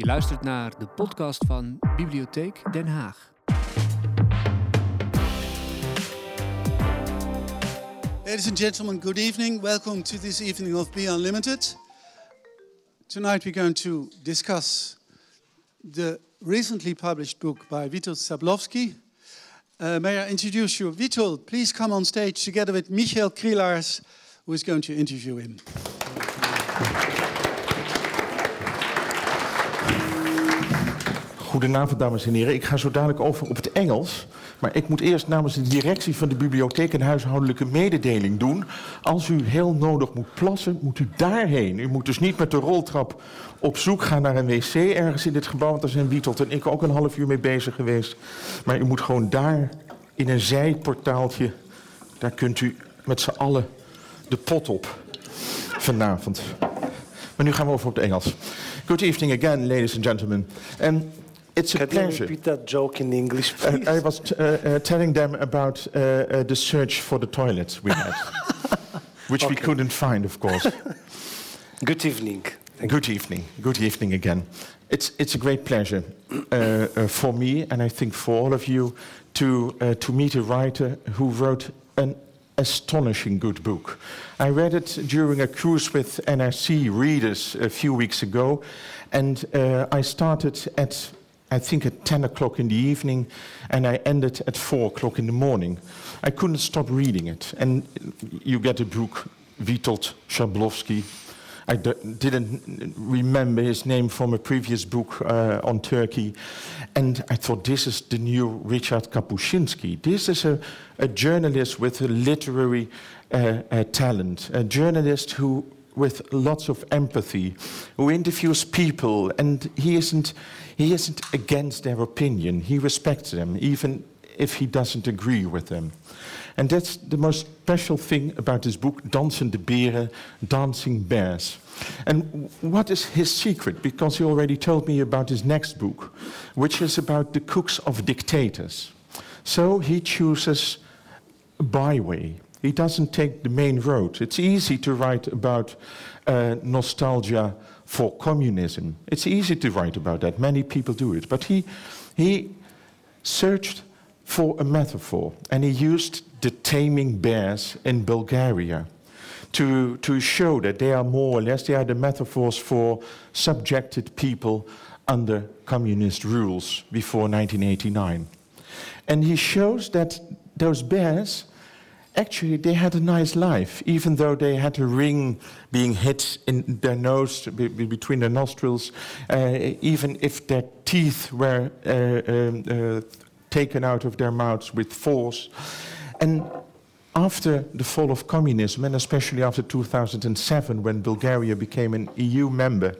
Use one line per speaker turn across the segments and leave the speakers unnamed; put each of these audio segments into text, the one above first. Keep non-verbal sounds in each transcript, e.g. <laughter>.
Je luistert naar de podcast van Bibliotheek Den Haag.
Ladies and gentlemen, good evening. Welcome to this evening of Be Unlimited. Tonight we're going to discuss the recently published book by Witold Szablowski. Uh, may I introduce you? Witold, please come on stage together with Michael Krielaars, who is going to interview him.
Goedenavond, dames en heren. Ik ga zo dadelijk over op het Engels. Maar ik moet eerst namens de directie van de bibliotheek een huishoudelijke mededeling doen. Als u heel nodig moet plassen, moet u daarheen. U moet dus niet met de roltrap op zoek gaan naar een wc ergens in dit gebouw. Want daar zijn Witold en ik ook een half uur mee bezig geweest. Maar u moet gewoon daar in een zijportaaltje. Daar kunt u met z'n allen de pot op vanavond. Maar nu gaan we over op het Engels. Good evening again, ladies and gentlemen. And it's a
Can you repeat that joke in English,
Uh. I was uh, uh, telling them about uh, uh, the search for the toilets we had, <laughs> which we couldn't find, of course. <laughs>
Good evening. Thank
Good evening. Good evening again. It's it's a great pleasure uh, uh, for me, and I think for all of you, to uh, to meet a writer who wrote an astonishing good book. I read it during a cruise with NRC readers a few weeks ago, and uh, I started at I think at 10 o'clock in the evening, and I ended at 4 o'clock in the morning. I couldn't stop reading it. And you get a book, Witold Szablowski. I d- didn't remember his name from a previous book uh, on Turkey. And I thought, this is the new Ryszard Kapuscinski. This is a, a journalist with a literary uh, uh, talent, a journalist who with lots of empathy, who interviews people, and he isn't, he isn't against their opinion. He respects them, even if he doesn't agree with them. And that's the most special thing about this book, Beren, Dancing Bears. And what is his secret? Because he already told me about his next book, which is about the cooks of dictators. So he chooses a byway. He doesn't take the main road. It's easy to write about uh, nostalgia for communism. It's easy to write about that. Many people do it. But he, he searched for a metaphor and he used the taming bears in Bulgaria to, to show that they are more or less they are the metaphors for subjected people under communist rules before 1989. And he shows that those bears actually they had a nice life, even though they had a ring being hit in their nose be- be- between their nostrils, uh, even if their teeth were uh, um, uh, taken out of their mouths with force. And after the fall of communism, and especially after 2007, when Bulgaria became an EU member,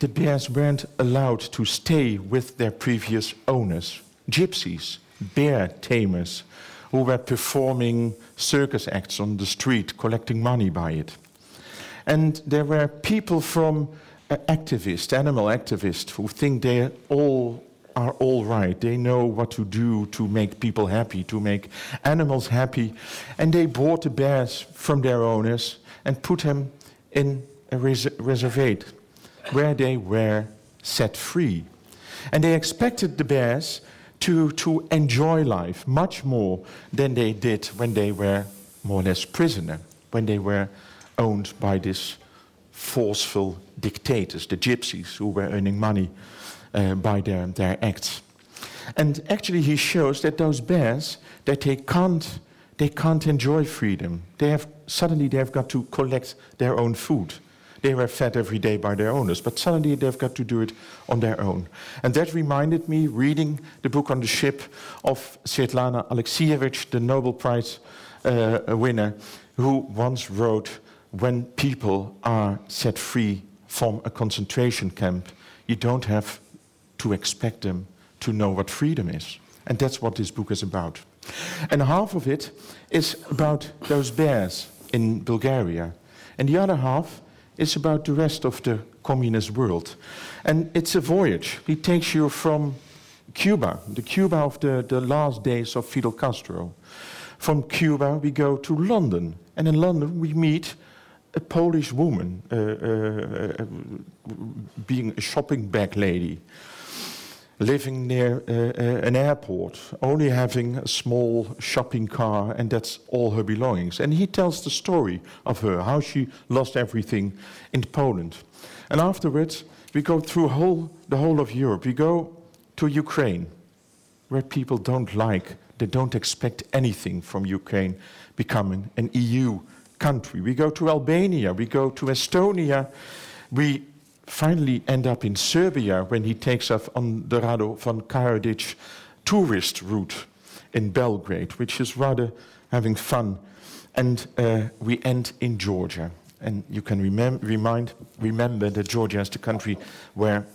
the bears weren't allowed to stay with their previous owners. Gypsies, bear tamers, who were performing circus acts on the street, collecting money by it. And there were people from uh, activists, animal activists, who think they all are all right. They know what to do to make people happy, to make animals happy. And they bought the bears from their owners and put them in a res- reservate where they were set free. And they expected the bears to, to enjoy life much more than they did when they were more or less prisoner, when they were owned by these forceful dictators, the gypsies who were earning money uh, by their, their acts. And actually he shows that those bears, that they can't, they can't enjoy freedom. They have, suddenly they've got to collect their own food. They were fed every day by their owners, but suddenly they've got to do it on their own. And that reminded me, reading the book on the ship, of Svetlana Alexievich, the Nobel Prize uh, winner, who once wrote, When people are set free from a concentration camp, you don't have to expect them to know what freedom is. And that's what this book is about. And half of it is about those bears in Bulgaria. And the other half is about the rest of the communist world. And it's a voyage. He takes you from Cuba, the Cuba of the, the last days of Fidel Castro. From Cuba, we go to London. And in London, we meet a Polish woman, uh, uh, uh, being a shopping bag lady, living near uh, uh, an airport, only having a small shopping car, and that's all her belongings. And he tells the story of her, how she lost everything in Poland. And afterwards, we go through whole, the whole of Europe. We go to Ukraine, where people don't like, they don't expect anything from Ukraine becoming an EU country. We go to Albania, we go to Estonia, we finally end up in Serbia when he takes off on the Radovan Karadzic tourist route in Belgrade, which is rather having fun. And uh, we end in Georgia. And you can remem- remind, remember that Georgia is the country where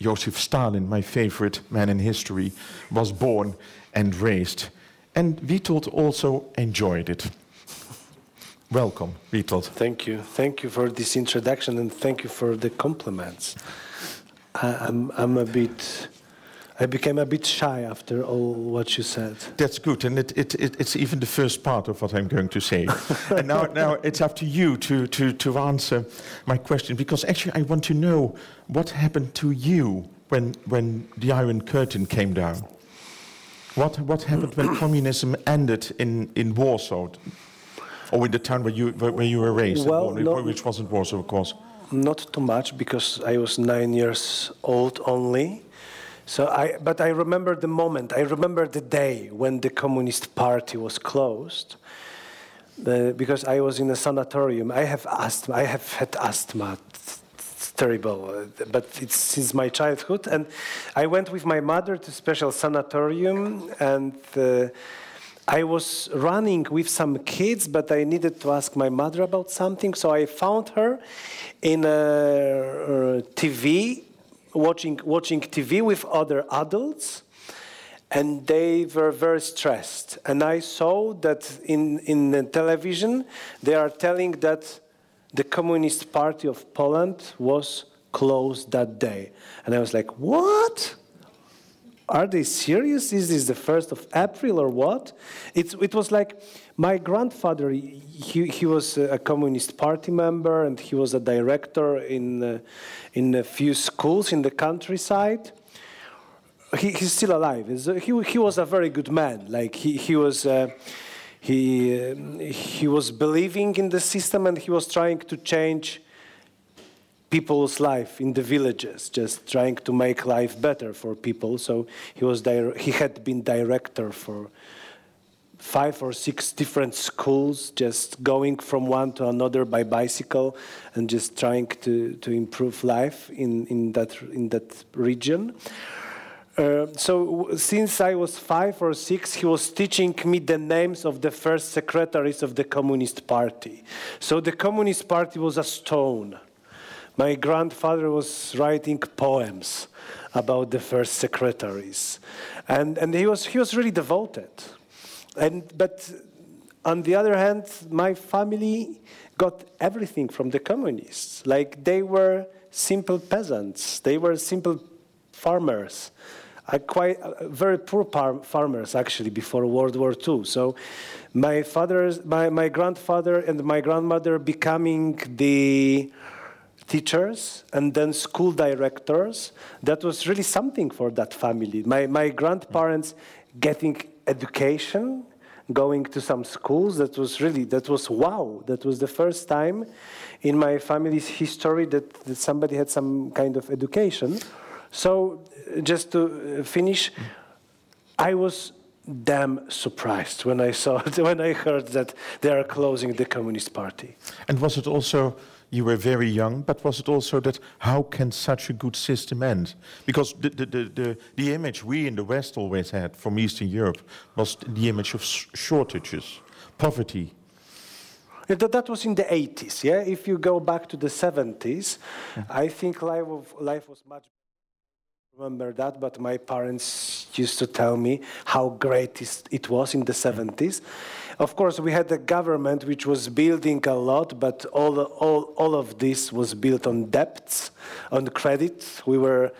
Joseph Stalin, my favorite man in history, was born and raised. And Witold also enjoyed it. Welcome, Witold.
Thank you. Thank you for this introduction and thank you for the compliments. I, I'm, I'm a bit, I became a bit shy after all what you said.
That's good, and it, it, it, it's even the first part of what I'm going to say. <laughs> and now, now it's up to you to, to, to answer my question, because actually I want to know what happened to you when, when the Iron Curtain came down. What, what happened when <clears throat> communism ended in, in Warsaw? Or in the town where you, where, where you were raised,
Well, no-
which wasn't Warsaw, of course.
Not too much because I was nine years old only. So I, but I remember the moment. I remember the day when the Communist Party was closed. Uh, because I was in a sanatorium. I have asthma. I have had asthma. It's, terrible, but it's since my childhood. And I went with my mother to special sanatorium, and uh, I was running with some kids, but I needed to ask my mother about something. So I found her in a, uh TV, watching watching TV with other adults and they were very stressed. And I saw that in, in the television, they are telling that the Communist Party of Poland was closed that day. And I was like, what? Are they serious? Is this the 1st of April or what? It's, it was like my grandfather, he, he was a Communist Party member and he was a director in, uh, in a few schools in the countryside he, he's still alive. Uh, he, he was a very good man. Like he, he was uh, he um, he was believing in the system and he was trying to change people's life in the villages, just trying to make life better for people. So he was he had been director for five or six different schools, just going from one to another by bicycle, and just trying to, to improve life in, in that in that region. Uh, so since I was five or six, he was teaching me the names of the first secretaries of the Communist Party. So the Communist Party was a stone. My grandfather was writing poems about the first secretaries, and and he was he was really devoted. And but on the other hand, my family got everything from the communists. Like they were simple peasants. They were simple farmers. I quite uh, very poor par- farmers actually before World War II. So my father's, my, my grandfather and my grandmother becoming the teachers and then school directors. That was really something for that family. My, my grandparents getting education, going to some schools. That was really, that was wow. That was the first time in my family's history that, that somebody had some kind of education. So just to uh, finish, I was damn surprised when I saw <laughs> when I heard that they are closing the Communist Party.
And was it also, you were very young, but was it also that how can such a good system end? Because the, the, the, the, the image we in the West always had from Eastern Europe was the image of sh- shortages, poverty.
Yeah, That, that was in the 80s, yeah? If you go back to the 70s, mm-hmm. I think life, of, life was much remember that, but my parents used to tell me how great it was in the mm-hmm. 70s. Of course, we had a government which was building a lot, but all, all, all of this was built on debts, on credit. We were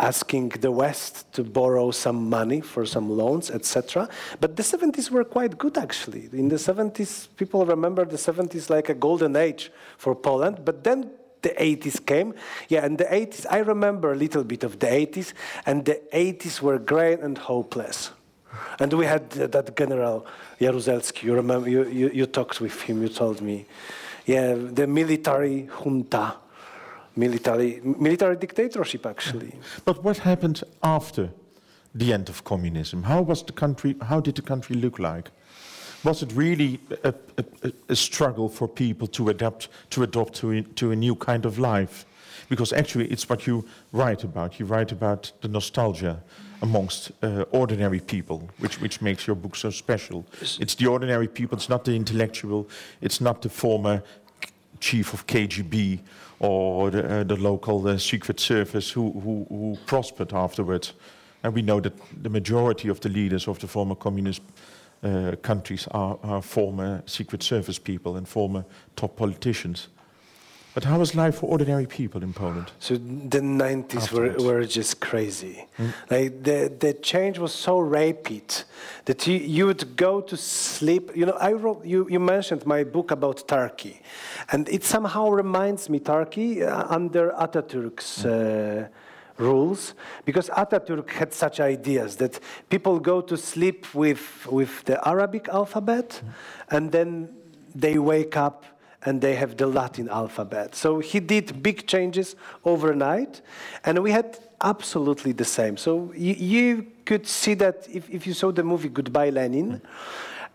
asking the West to borrow some money for some loans, etc. But the 70s were quite good, actually. In the 70s, people remember the 70s like a golden age for Poland, but then the 80s came. Yeah, and the 80s, I remember a little bit of the 80s, and the 80s were great and hopeless. And we had that General Jaruzelski, you remember, you, you, you talked with him, you told me. Yeah, the military junta, military, military dictatorship, actually.
But what happened after the end of communism? How was the country? How did the country look like? Was it really a, a, a struggle for people to adapt to adopt to a, to a new kind of life? Because actually, it's what you write about. You write about the nostalgia amongst uh, ordinary people, which, which makes your book so special. It's the ordinary people, it's not the intellectual, it's not the former chief of KGB or the, uh, the local uh, secret service who, who, who, prospered afterwards. And we know that the majority of the leaders of the former communist uh, countries are, are former secret service people and former top politicians. But how was life for ordinary people in Poland?
So the 90s were, were just crazy. Mm. Like the, the change was so rapid that you, you would go to sleep. You know, I wrote, you, you mentioned my book about Turkey. And it somehow reminds me Turkey uh, under Ataturk's mm. uh, rules because Ataturk had such ideas that people go to sleep with, with the Arabic alphabet mm. and then they wake up and they have the Latin alphabet. So he did big changes overnight, and we had absolutely the same. So you, you could see that if, if you saw the movie Goodbye Lenin,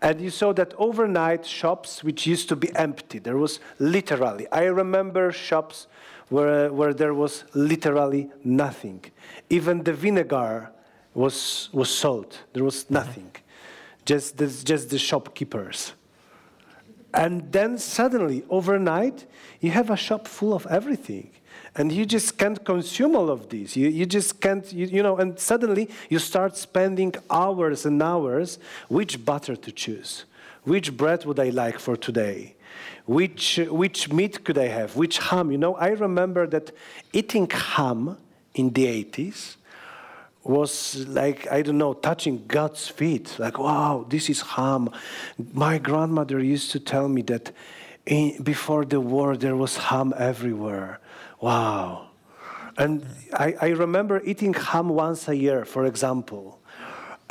and you saw that overnight shops which used to be empty, there was literally, I remember shops where, where there was literally nothing. Even the vinegar was, was sold, there was nothing, just, just the shopkeepers. And then suddenly, overnight, you have a shop full of everything. And you just can't consume all of these. You, you just can't, you, you know, and suddenly you start spending hours and hours which butter to choose. Which bread would I like for today? Which, which meat could I have? Which ham? You know, I remember that eating ham in the 80s was like, I don't know, touching God's feet. Like, wow, this is ham. My grandmother used to tell me that in, before the war there was ham everywhere. Wow. And I, I remember eating ham once a year, for example.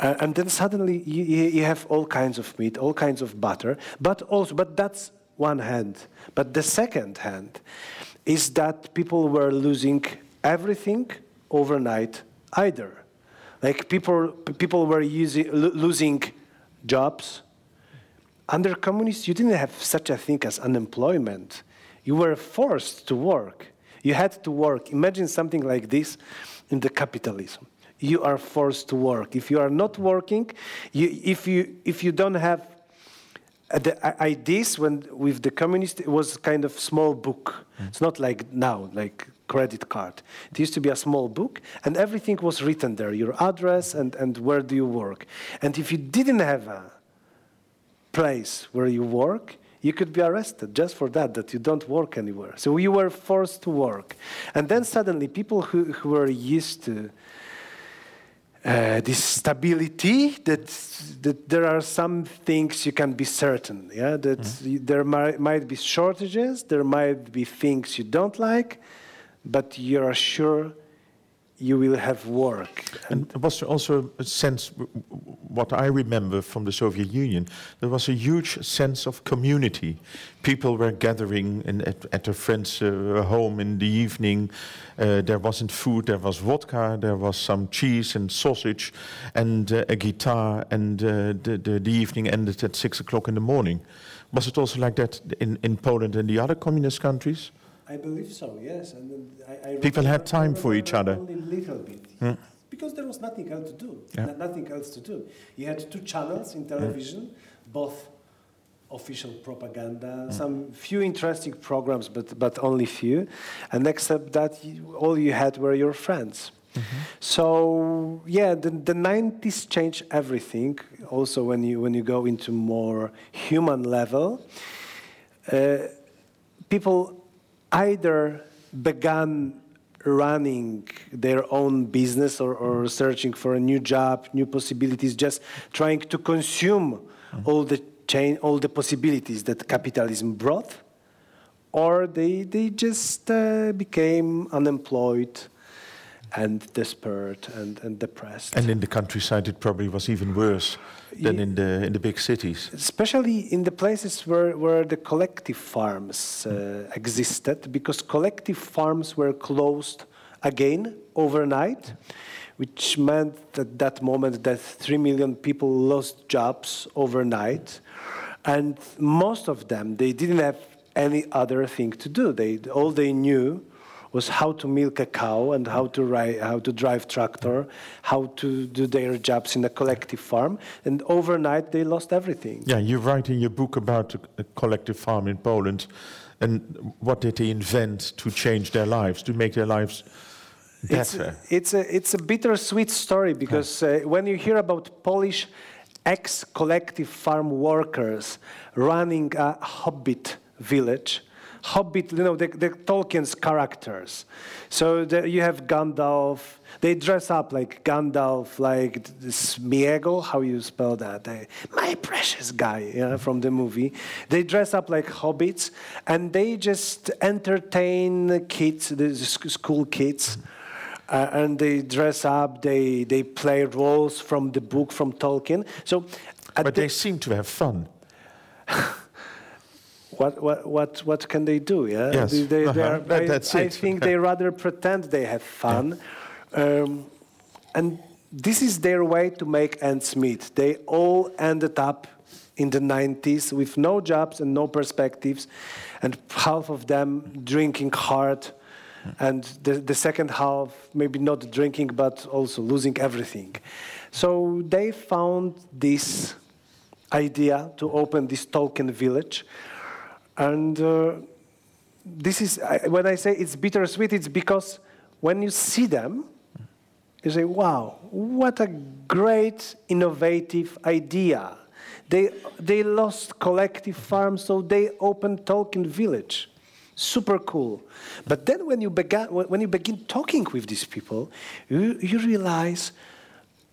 Uh, and then suddenly you, you have all kinds of meat, all kinds of butter, but also, but that's one hand. But the second hand is that people were losing everything overnight either. Like people, people were using, losing jobs. Under communists, you didn't have such a thing as unemployment. You were forced to work. You had to work. Imagine something like this in the capitalism. You are forced to work. If you are not working, you, if, you, if you don't have uh, the ideas when with the communists, it was kind of small book. Mm. It's not like now, like credit card. It used to be a small book, and everything was written there your address and, and where do you work. And if you didn't have a place where you work, you could be arrested just for that, that you don't work anywhere. So you were forced to work. And then suddenly, people who, who were used to uh, this stability that, that there are some things you can be certain yeah that mm-hmm. there might, might be shortages there might be things you don't like but you're sure you will have work.
And, was there also a sense, what I remember from the Soviet Union, there was a huge sense of community. People were gathering in, at, at their friends' uh, home in the evening. Uh, there wasn't food, there was vodka, there was some cheese and sausage and uh, a guitar, and uh, the, the, the evening ended at six o'clock in the morning. Was it also like that in, in Poland and the other communist countries?
I believe so, yes. And
I, I People had time for each other.
Only a little bit. Hmm. Because there was nothing else to do. Yeah. Nothing else to do. You had two channels in television, both official propaganda, mm. some few interesting programs, but, but only few. And except that, you, all you had were your friends. Mm-hmm. So yeah, the, the 90s changed everything. Also, when you when you go into more human level, uh, people either began running their own business or, or, searching for a new job, new possibilities, just trying to consume mm-hmm. all the chain, all the possibilities that capitalism brought, or they, they just uh, became unemployed and desperate and, and depressed.
And in the countryside, it probably was even worse than in the in the big cities.
especially in the places where, where the collective farms uh, existed, because collective farms were closed again overnight, which meant at that moment that three million people lost jobs overnight, and most of them they didn't have any other thing to do. They all they knew was how to milk a cow and how to ride, how to drive tractor, how to do their jobs in a collective farm, and overnight they lost everything.
Yeah, you write in your book about a, collective farm in Poland, and what did they invent to change their lives, to make their lives
It's,
better?
it's, a, it's a bittersweet story because uh, when you hear about Polish ex collective farm workers running a hobbit village, hobbit, you know, the, the Tolkien's characters. So the, you have Gandalf, they dress up like Gandalf, like Smeagol, how you spell that? They, my precious guy yeah, from the movie. They dress up like hobbits and they just entertain kids, the sc- school kids. Uh, and they dress up, they, they play roles from the book from Tolkien. So,
But
the-
they seem to have fun. <laughs>
what, what, what, what can they do? Yeah,
Yes,
They- they- they
uh-huh.
are-
That-
I,
that's
I think <laughs> they rather pretend they have fun, um, and this is their way to make ends meet. They all ended up in the 90s with no jobs and no perspectives, and half of them drinking hard, and the, the second half maybe not drinking but also losing everything. So they found this idea to open this Tolkien village. And uh, this is, I, when I say it's bittersweet, it's because when you see them, you say, wow, what a great, innovative idea. They, they lost collective farms, so they opened Tolkien Village. Super cool. But then when you, began, when you begin talking with these people, you, you realize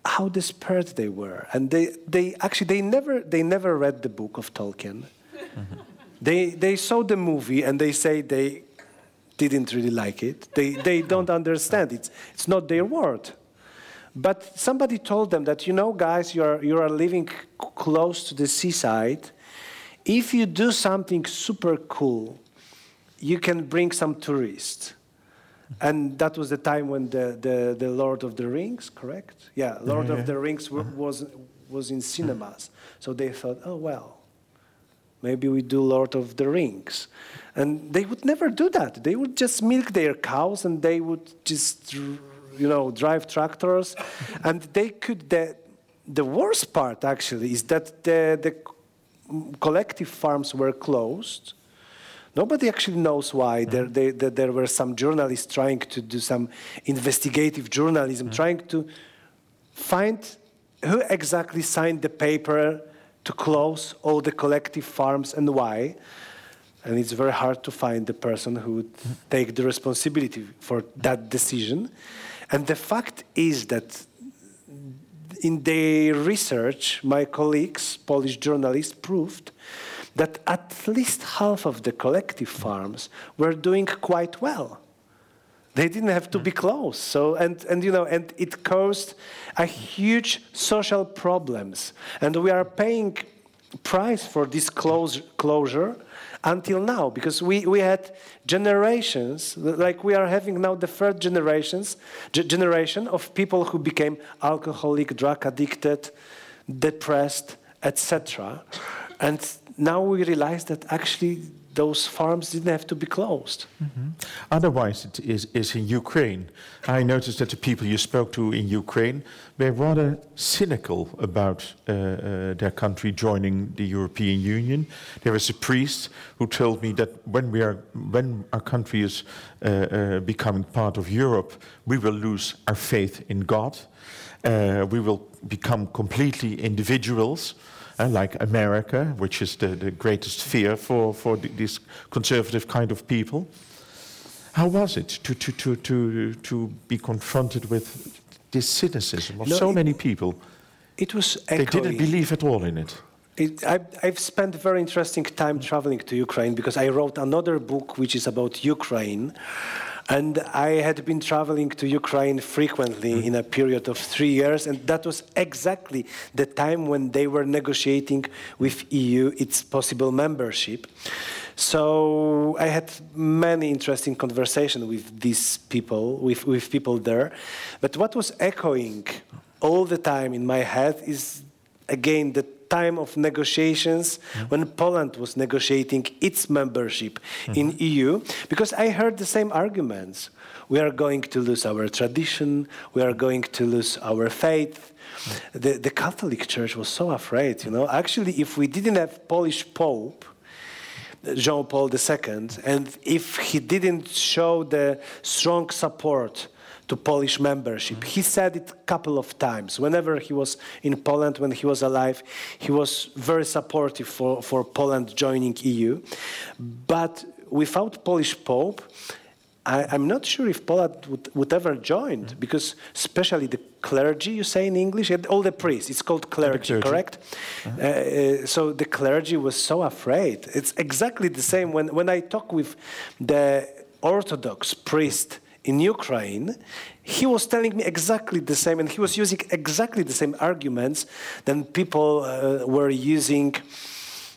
how desperate they were. And they, they actually, they never, they never read the book of Tolkien. <laughs> They, they saw the movie and they say they didn't really like it. They, they don't understand. It's, it's not their word. But somebody told them that, you know, guys, you're, you are living close to the seaside. If you do something super cool, you can bring some tourists. And that was the time when the, the, the Lord of the Rings, correct? Yeah, Lord of the Rings w- uh-huh. was, was in cinemas. So they thought, oh, well, maybe we do Lord of the Rings. And they would never do that. They would just milk their cows and they would just, you know, drive tractors. <laughs> and they could, the, the worst part actually is that the, the collective farms were closed. Nobody actually knows why. Mm-hmm. There, they, there, there were some journalists trying to do some investigative journalism, mm-hmm. trying to find who exactly signed the paper to close all the collective farms and why. And it's very hard to find the person who would take the responsibility for that decision. And the fact is that in their research, my colleagues, Polish journalists, proved that at least half of the collective farms were doing quite well. They didn't have to be mm. closed. So, and, and, you know, and it caused a huge social problems. And we are paying price for this close, closure until now because we, we had generations like we are having now the third generations ge- generation of people who became alcoholic drug addicted depressed etc and now we realize that actually those farms didn't have to be closed
Otherwise, it is, is in Ukraine. I noticed that the people you spoke to in Ukraine were rather cynical about uh, uh, their country joining the European Union. There was a priest who told me that when, we are, when our country is uh, uh, becoming part of Europe, we will lose our faith in God. Uh, we will become completely individuals Uh, like America, which is the, the greatest fear for, for th- this conservative kind of people. How was it to, to, to, to, to be confronted with this cynicism of
No,
so
it-
many people?
it was
They didn't believe at all in it.
It, I, I've spent very interesting time traveling to Ukraine because I wrote another book which is about Ukraine. And I had been traveling to Ukraine frequently mm-hmm. in a period of three years, and that was exactly the time when they were negotiating with EU its possible membership. So I had many interesting conversations with these people, with, with people there. But what was echoing all the time in my head is again the time of negotiations mm-hmm. when Poland was negotiating its membership mm-hmm. in EU because I heard the same arguments. We are going to lose our tradition, we are going to lose our faith. Mm-hmm. The, the Catholic Church was so afraid, you know. Actually, if we didn't have Polish Pope, Jean Paul II, and if he didn't show the strong support to Polish membership. He said it a couple of times. Whenever he was in Poland, when he was alive, he was very supportive for, for Poland joining EU. But without Polish Pope, I, am not sure if Poland would, would ever join, because especially the clergy, you say in English, all the priests, it's called clergy, clergy. correct? Uh-huh. Uh, so the clergy was so afraid. It's exactly the same when, when I talk with the Orthodox priest in Ukraine, he was telling me exactly the same, and he was using exactly the same arguments that people uh, were using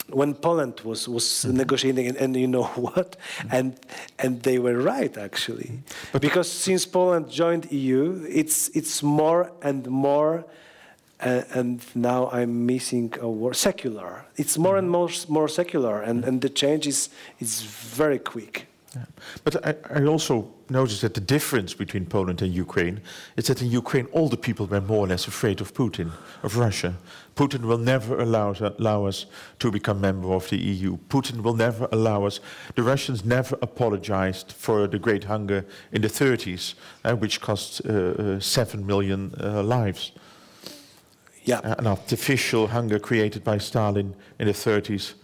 when Poland was was mm-hmm. negotiating, and, and, you know <laughs> what, and and they were right actually, but because since Poland joined EU, it's it's more and more. Uh, and now I'm missing a word. Secular. It's more mm-hmm. and more more secular, and, and the change is is very quick.
But I, I, also noticed that the difference between Poland and Ukraine is that in Ukraine all the people were more or less afraid of Putin, of Russia. Putin will never allow, allow us to become member of the EU. Putin will never allow us. The Russians never apologized for the Great Hunger in the 30s, uh, which cost uh, uh, 7 million uh, lives.
Yeah.
An artificial hunger created by Stalin in the 30s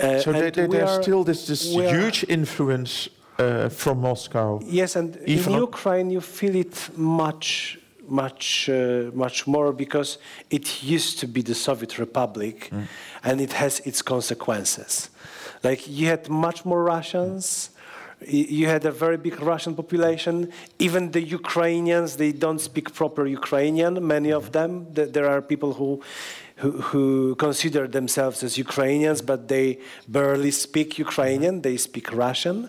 uh, so there, there, there's are, still this, this huge influence uh, from Moscow.
Yes, and in Ukraine you feel it much, much, uh, much more because it used to be the Soviet Republic, mm. and it has its consequences. Like you had much more Russians. You had a very big Russian population. Even the Ukrainians, they don't speak proper Ukrainian. Many of mm-hmm. them. There are people who who, who consider themselves as Ukrainians, but they barely speak Ukrainian, mm-hmm. they speak Russian.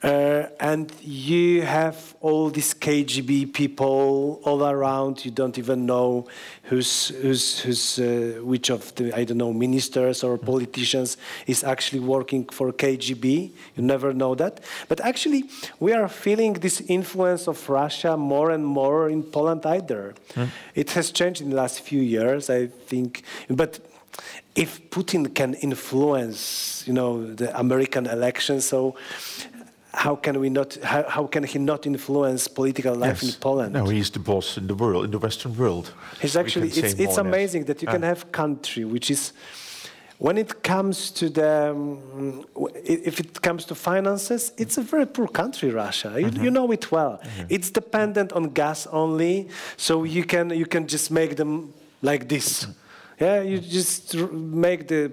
Uh, and you have all these KGB people all around. You don't even know who's, who's, who's uh, which of the I don't know ministers or politicians is actually working for KGB. You never know that. But actually, we are feeling this influence of Russia more and more in Poland either. Hmm. It has changed in the last few years, I think. But if Putin can influence, you know, the American election, so how can we not how, how can he not influence political life yes. in Poland?
No, he's the boss in the world, in the Western world.
He's actually it's, it's amazing that you can have country which is when it comes to the um, if it comes to finances it's a very poor country russia you, mm-hmm. you know it well mm-hmm. it's dependent on gas only so you can you can just make them like this mm-hmm. yeah you just make the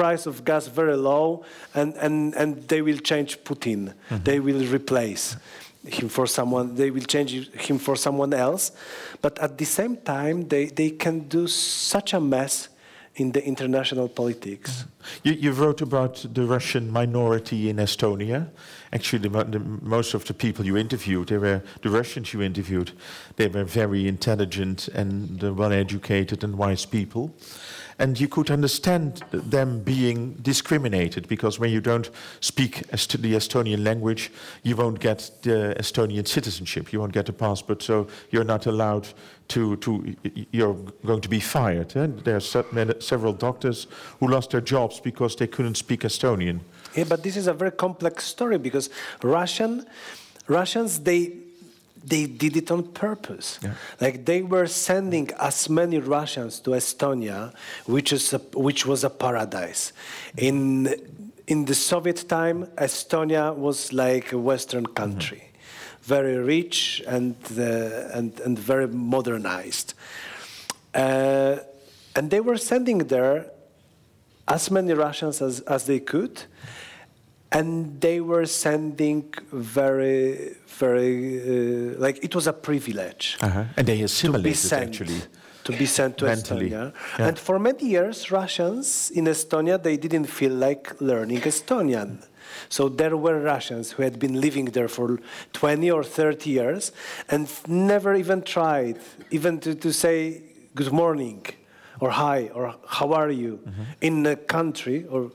price of gas very low, and, and, and they will change Putin. Mm-hmm. They will replace him for someone, they will change him for someone else. But at the same time, they, they can do such a mess in the international politics.
Mm-hmm. You, you, wrote about the Russian minority in Estonia. Actually, the, the, most of the people you interviewed, they were the Russians you interviewed. They were very intelligent and uh, well-educated and wise people and you could understand them being discriminated because when you don't speak the Estonian language, you won't get the Estonian citizenship, you won't get a passport, so you're not allowed to, to you're going to be fired. Eh? There are several doctors who lost their jobs because they couldn't speak Estonian.
Yeah, but this is a very complex story because Russian, Russians, they they did it on purpose. Yeah. Like they were sending as many Russians to Estonia, which is a, which was a paradise. In in the Soviet time, Estonia was like a Western country, mm-hmm. very rich and uh, and and very modernized. Uh, and they were sending there as many Russians as, as they could, and they were sending very, very, uh, like it was a privilege
Uh-huh. And they assimilated
sent
actually.
to be sent to
mentally.
Estonia.
Yeah.
And for many years, Russians in Estonia they didn't feel like learning Estonian. So there were Russians who had been living there for 20 or 30 years and never even tried even to, to say good morning or hi or how are you
Mm-hmm.
in a country or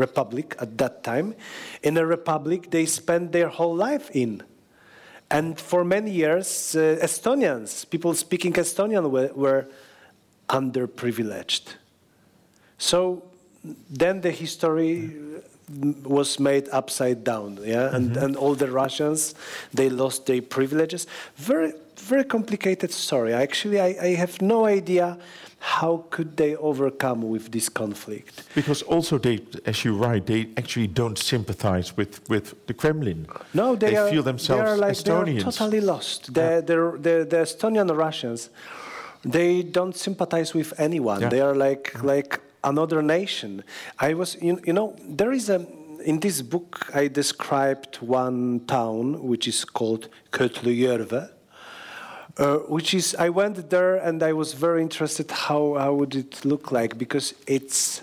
republic at that time. In a republic they spent their whole life in. And for many years, uh, Estonians, people speaking Estonian, were, were underprivileged. So then the history mm, was made upside down, yeah, and, and all the Russians they lost their privileges. Very, very complicated story. Actually, I, I have no idea how could they overcome with this conflict.
Because also they, as you write, they actually don't sympathize with, with the Kremlin.
No, they, are,
feel themselves
they are like
Estonians.
They are totally lost. The, the, the, the Estonian Russians, they don't sympathize with anyone.
Yeah.
They are like like another nation. I was, you, you know, there is a in this book I described one town which is called Kohtla-Järve. Uh, which is, I went there and I was very interested how, how would it look like because it's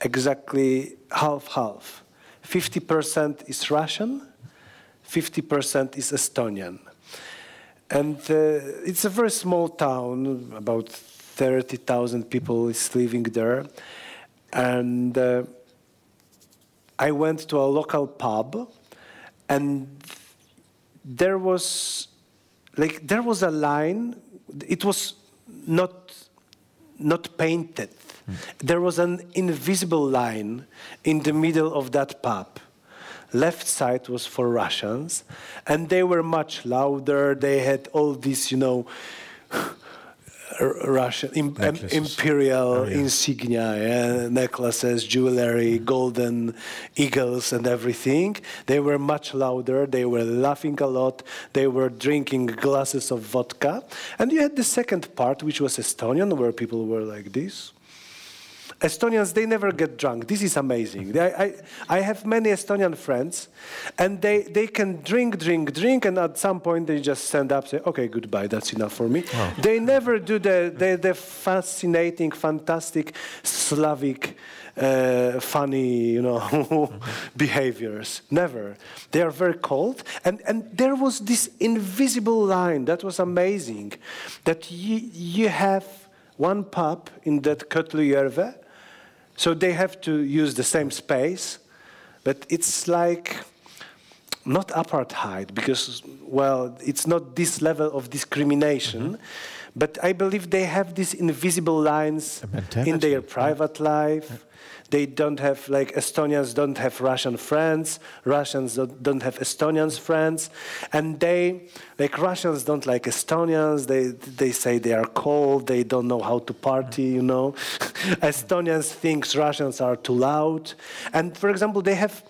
exactly half half. 50% is Russian, 50% is Estonian. And uh, it's a very small town, about 30,000 people is living there. And uh, I went to a local pub and there was like there was a line it was not not painted. Hmm. There was an invisible line in the middle of that pub. Left side was for russians and they were much louder. They had all these you know Russian im- em-
oh,
imperial
Oh, yeah.
insignia, yeah, necklaces, jewelry, golden eagles, and everything. They were much louder. They were laughing a lot. They were drinking glasses of vodka. And you had the second part, which was Estonian, where people were like this. Estonians, they never get drunk. This is amazing. They, I, I have many Estonian friends, and they, they can drink, drink, drink, and at some point they just stand up, say, "Okay, goodbye. That's enough for me." They never do the, the, the fascinating, fantastic Slavic, uh, funny, you know, <laughs> behaviors. Never. They are very cold, and and there was this invisible line that was amazing, that you you have one pub in that Kohtla-Järve, so they have to use the same space, but it's like not apartheid because well it's not this level of discrimination mm-hmm. but i believe they have these invisible lines in their private life they don't have like estonians don't have russian friends russians don't, have estonians friends and they like russians don't like estonians they they say they are cold they don't know how to party you know <laughs> estonians thinks russians are too loud and for example they have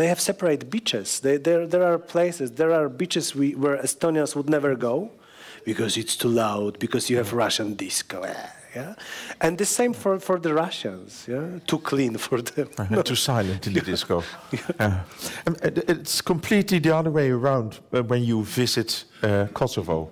they have separate beaches. They, there, there are places, there are beaches we, where Estonians would never go because it's too loud, because you have Russian disco. Yeah? And the same for, for the Russians, yeah? too clean for them. <laughs>
Uh, too silent in the disco. Yeah. Um, it's completely the other way around uh, when you visit uh, Kosovo,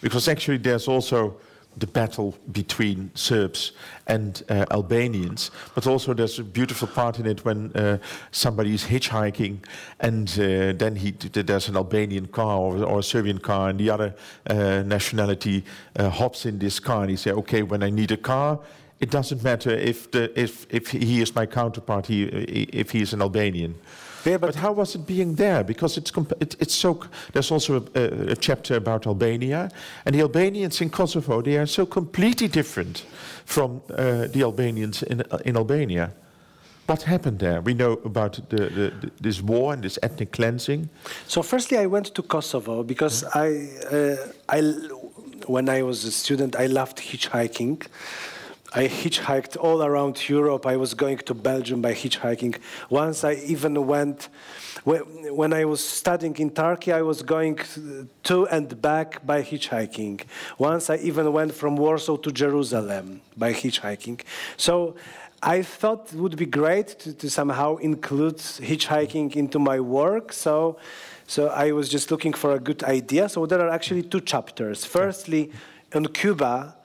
because actually there's also the battle between Serbs and uh, Albanians, but also there's a beautiful part in it when uh, somebody is hitchhiking and uh, then he, there's an Albanian car or, or a Serbian car and the other uh, nationality uh, hops in this car and he says, okay, when I need a car, it doesn't matter if the if if he is my counterpart, he, if he is an Albanian.
Yeah,
but,
but-
how was it being there? Because it's it, it's so. There's also a, a, a chapter about Albania, and the Albanians in Kosovo they are so completely different from uh, the Albanians in in Albania. What happened there? We know about the, the, the, this war and this ethnic cleansing.
So, firstly, I went to Kosovo because I, uh, I, when I was a student, I loved hitchhiking. I hitchhiked all around Europe. I was going to Belgium by hitchhiking. Once I even went, when I was studying in Turkey, I was going to and back by hitchhiking. Once I even went from Warsaw to Jerusalem by hitchhiking. So I thought it would be great to, to somehow include hitchhiking into my work. So, so I was just looking for a good idea. So there are actually two chapters. Firstly, on Cuba,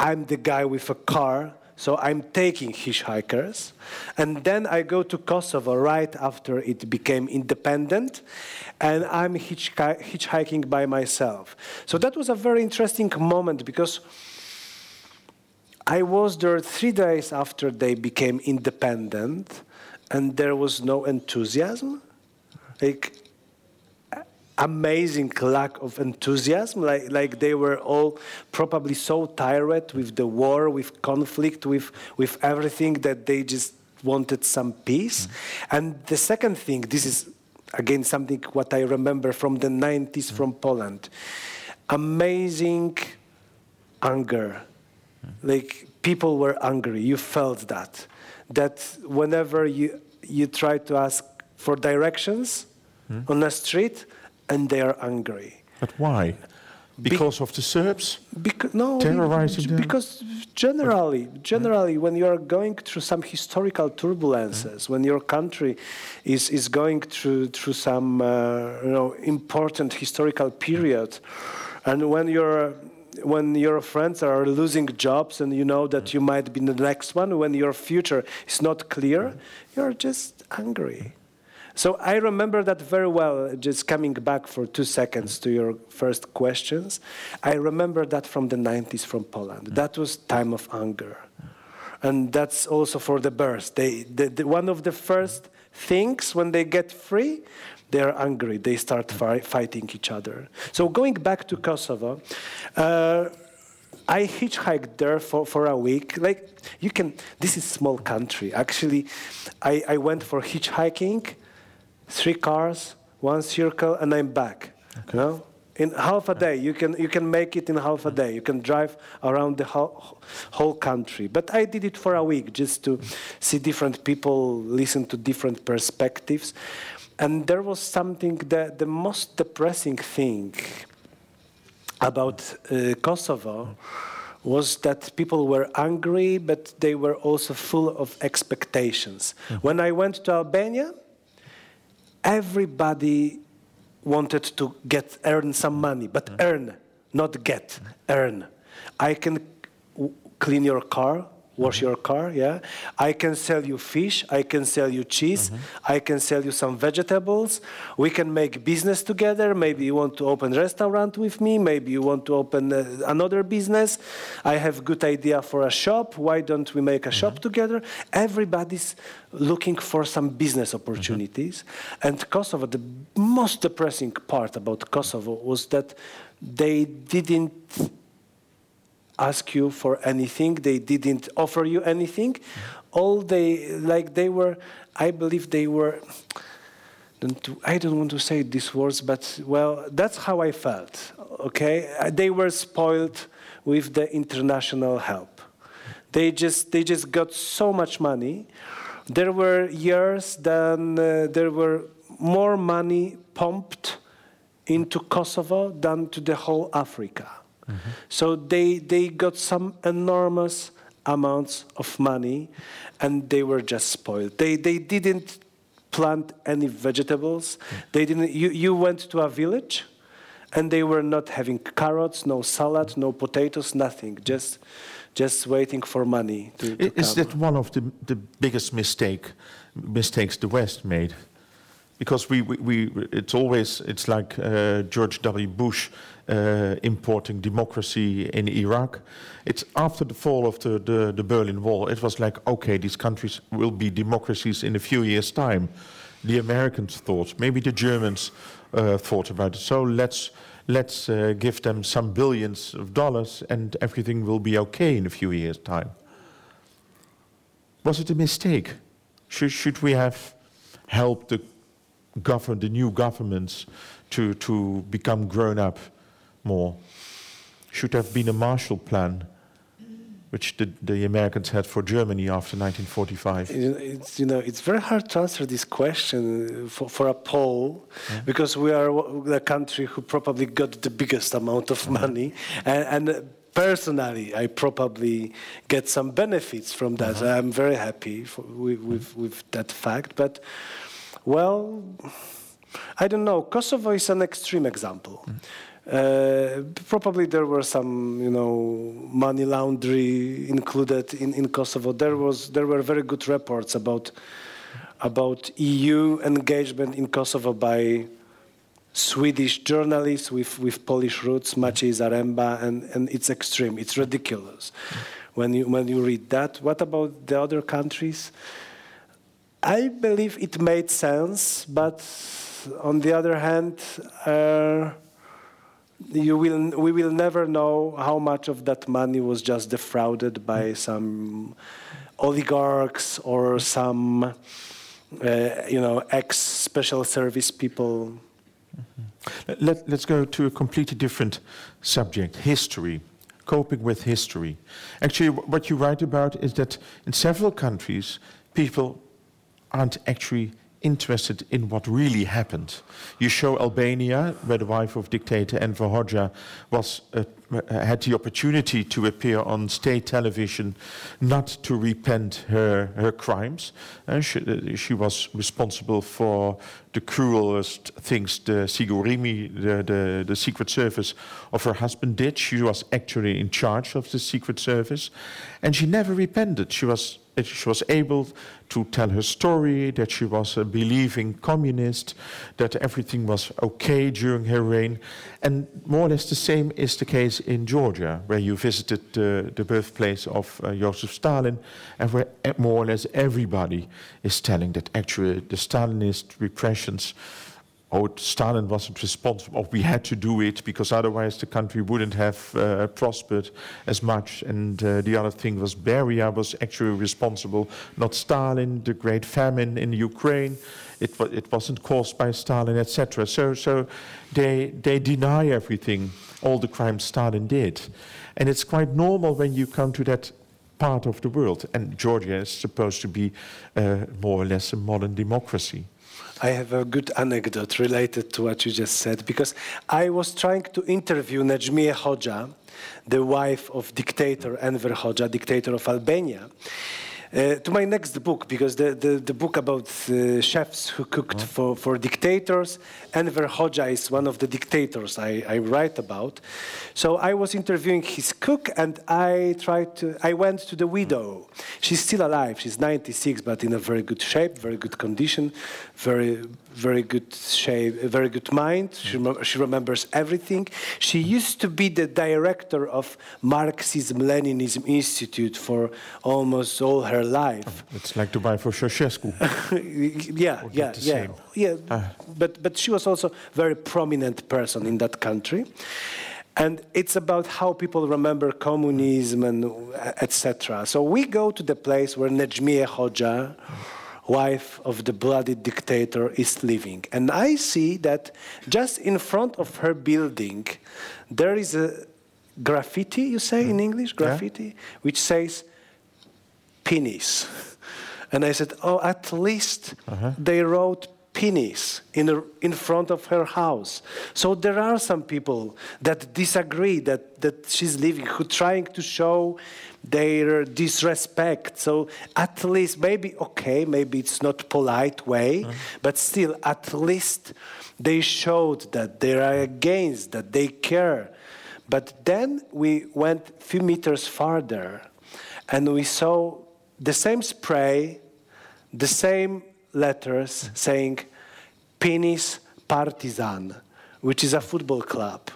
I'm the guy with a car, so I'm taking hitchhikers. And then I go to Kosovo right after it became independent, and I'm hitchhiking by myself. So that was a very interesting moment because I was there three days after they became independent, and there was no enthusiasm. Like, amazing lack of enthusiasm like, like they were all probably so tired with the war with conflict with, with everything that they just wanted some peace mm. and the second thing this is again something what i remember from the 90s mm. from poland amazing anger mm. like people were angry you felt that that whenever you you try to ask for directions mm. on a street and they are angry.
But why? Because Be of the Serbs?
Because, no, terrorizing them? Because generally, generally, when you are going through some historical turbulences, when your country is, is going through through some uh, you know important historical period, and when you're when your friends are losing jobs and you know that you might be the next one, when your future is not clear, you're just angry. So I remember that very well, just coming back for two seconds to your first questions. I remember that from the 90s from Poland. That was time of anger. And that's also for the birds. They, the, the, one of the first things when they get free, they are angry. They start fi fighting each other. So going back to Kosovo, uh, I hitchhiked there for, for a week. Like you can, this is small country. Actually, I, I went for hitchhiking three cars, one circle, and I'm back. Okay. You know? In half a day, you can, you can make it in half a day. You can drive around the whole, whole country. But I did it for a week just to see different people, listen to different perspectives. And there was something that the most depressing thing about uh, Kosovo was that people were angry, but they were also full of expectations. Mm. When I went to Albania, everybody wanted to get earn some money, but mm. earn, not get, earn. I can clean your car wash mm-hmm. your car yeah i can sell you fish i can sell you cheese mm-hmm. i can sell you some vegetables we can make business together maybe you want to open a restaurant with me maybe you want to open uh, another business i have good idea for a shop why don't we make a mm-hmm. shop together everybody's looking for some business opportunities mm-hmm. and kosovo the most depressing part about kosovo was that they didn't ask you for anything. They didn't offer you anything. All they like they were. I believe they were. I don't want to say these words, but well, that's how I felt. Okay, they were spoiled with the international help. They just they just got so much money. There were years then uh, there were more money pumped into Kosovo than to the whole Africa. Mm-hmm. So they, they got some enormous amounts of money and they were just spoiled. They, they didn't plant any vegetables. Mm. They didn't, you, you went to a village and they were not having carrots, no salad, no potatoes, nothing, just, just waiting for money to, to
Is
come.
that one of the, the biggest mistake, mistakes the West made? because we, we, we, it's always it's like uh, George W. Bush uh, importing democracy in Iraq. It's after the fall of the, the, the, Berlin Wall. It was like okay, these countries will be democracies in a few years' time. The Americans thought, maybe the Germans uh, thought about it. So let's let's uh, give them some billions of dollars, and everything will be okay in a few years' time. Was it a mistake? Should, should we have helped the govern the new governments to, to become grown up more. Should have been a Marshall Plan. which the, the Americans had for Germany after 1945?
You know, It's, you know, it's very hard to answer this question uh, for, for a Pole because we are the country who probably got the biggest amount of money. And, and personally, I probably get some benefits from that. Uh-huh. I'm very happy for, with, with, with that fact. But, well, I don't know. Kosovo is an extreme example. Mm. Uh, probably there were some, you know, money laundry included in, in Kosovo. There was there were very good reports about about EU engagement in Kosovo by Swedish journalists with, with Polish roots, Maciej Zaremba, and, and it's extreme. It's ridiculous when you when you read that. What about the other countries? I believe it made sense, but on the other hand, uh, you will, we will never know how much of that money was just defrauded by some oligarchs or some, uh, you know, ex-special service people.
Let, let's go to a completely different subject history, coping with history. Actually, what you write about is that in several countries, people aren't actually interested in what really happened. You show Albania, where the wife of dictator Enver Hoxha was, uh, uh, had the opportunity to appear on state television, not to repent her, her crimes. Uh, she, uh, she was responsible for the cruelest things the Sigurimi, the, the, the Secret Service of her husband, did. She was actually in charge of the Secret Service, and she never repented. She was that she was able to tell her story, that she was a believing communist, that everything was okay during her reign. And more or less the same is the case in Georgia, where you visited uh, the birthplace of uh, Joseph Stalin, and where more or less everybody is telling that actually the Stalinist repressions oh, Stalin wasn't responsible, or we had to do it because otherwise the country wouldn't have uh, prospered as much. And uh, the other thing was Beria was actually responsible, not Stalin, the great famine in Ukraine. It, it wasn't caused by Stalin, etc. So, so they, they deny everything, all the crimes Stalin did. And it's quite normal when you come to that part of the world. And Georgia is supposed to be uh, more or less a modern democracy.
I have a good anecdote related to what you just said because I was trying to interview Nexhmije Hoxha, the wife of dictator Enver Hoxha, dictator of Albania. Uh, to my next book, because the, the, the book about uh, chefs who cooked for, for dictators, Enver Hoxha is one of the dictators I, I write about. So I was interviewing his cook, and I tried to. I went to the widow. She's still alive. She's 96, but in a very good shape, very good condition, very very good shape, a very good mind. She, she remembers everything. She used to be the director of Marxism-Leninism Institute for almost all her life.
It's like wife of Ceausescu. <laughs>
yeah,
Or
yeah, yeah,
same?
yeah.
Ah.
But but she was also very prominent person in that country, and it's about how people remember communism and etc. So we go to the place where Nexhmije Hoxha, wife of the bloody dictator, is living, and I see that just in front of her building, there is a graffiti. You say in hmm. English, graffiti, which says penis. <laughs> And I said, oh, at least uh-huh. they wrote penis in, a, in front of her house. So there are some people that disagree that, that she's living, who trying to show their disrespect. So at least, maybe, okay, maybe it's not polite way, uh-huh. but still, at least they showed that they are against, that they care. But then we went a few meters farther and we saw the same spray, the same letters uh-huh. saying Penis Partizan, which is a football club.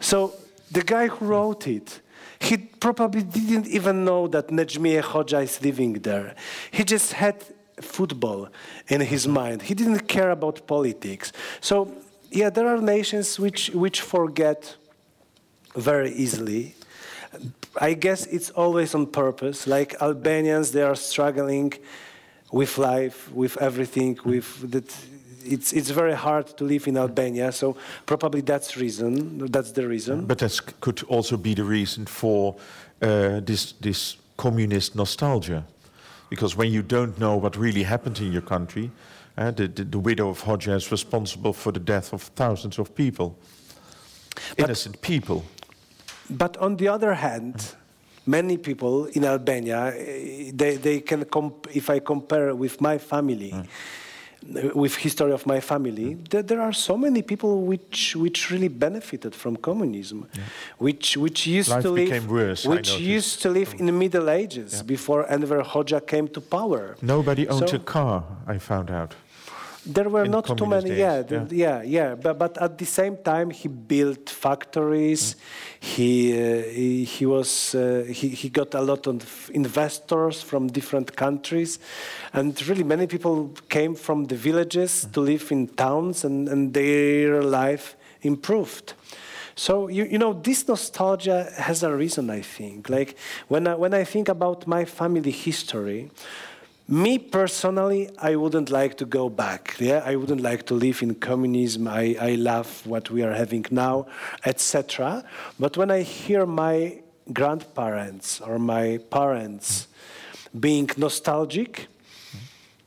So the guy who wrote it, he probably didn't even know that Nexhmije Hoxha is living there. He just had football in his mind. He didn't care about politics. So, yeah, there are nations which, which forget very easily. I guess it's always on purpose. Like Albanians, they are struggling with life, with everything, with that. It's it's very hard to live in Albania. So probably that's reason. That's the reason.
But that could also be the reason for uh, this this communist nostalgia, because when you don't know what really happened in your country, uh, the, the, the widow of Hoxha is responsible for the death of thousands of people, innocent people.
But on the other hand, many people in Albania, eh, they, they can, comp- if I compare with my family, uh, with history of my family, there, there are so many people which, which really benefited from communism, which, which used
Life
to live,
worse,
which used to live in the Middle Ages before Enver Hoxha came to power.
Nobody owned
So-
a car. I found out.
There were
in
not too many, yeah,
yeah.
yeah, yeah. But, but at the same time, he built factories. He, uh, he he was uh, he he got a lot of investors from different countries, and really many people came from the villages to live in towns, and, and their life improved. So you, you know this nostalgia has a reason I think. Like when I, when I think about my family history, me personally, I wouldn't like to go back. Yeah, I wouldn't like to live in communism. I, I love what we are having now, etc. But when I hear my grandparents or my parents being nostalgic,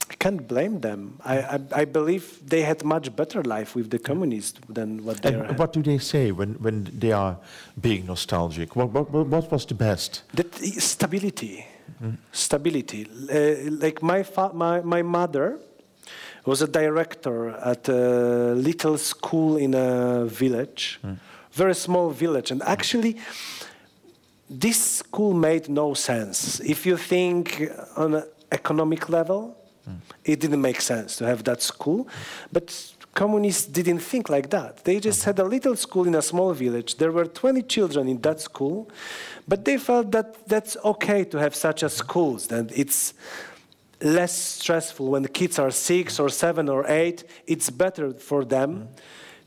I can't blame them. I, I, I believe they had much better life with the communists than what they are.
And what do they say when, when they are being nostalgic? What, what, what- what was the best?
That stability, stability. Uh, like my, fa- my my mother was a director at a little school in a village, very small village, and actually. This school made no sense. If you think on an economic level, it didn't make sense to have that school. But communists didn't think like that. They just had a little school in a small village. There were 20 children in that school, but they felt that that's okay to have such a school, That it's less stressful when the kids are six or seven or eight. It's better for them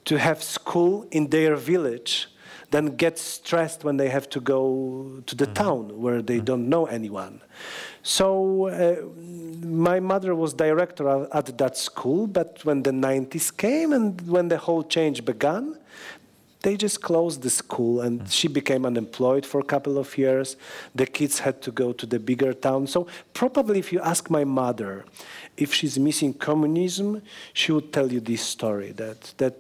to have school in their village than get stressed when they have to go to the mm-hmm. town where they mm-hmm. don't know anyone. So uh, my mother was director at- at that school, but when the 90s came and when the whole change began, they just closed the school and mm. she became unemployed for a couple of years. The kids had to go to the bigger town. So probably if you ask my mother if she's missing communism, she would tell you this story that that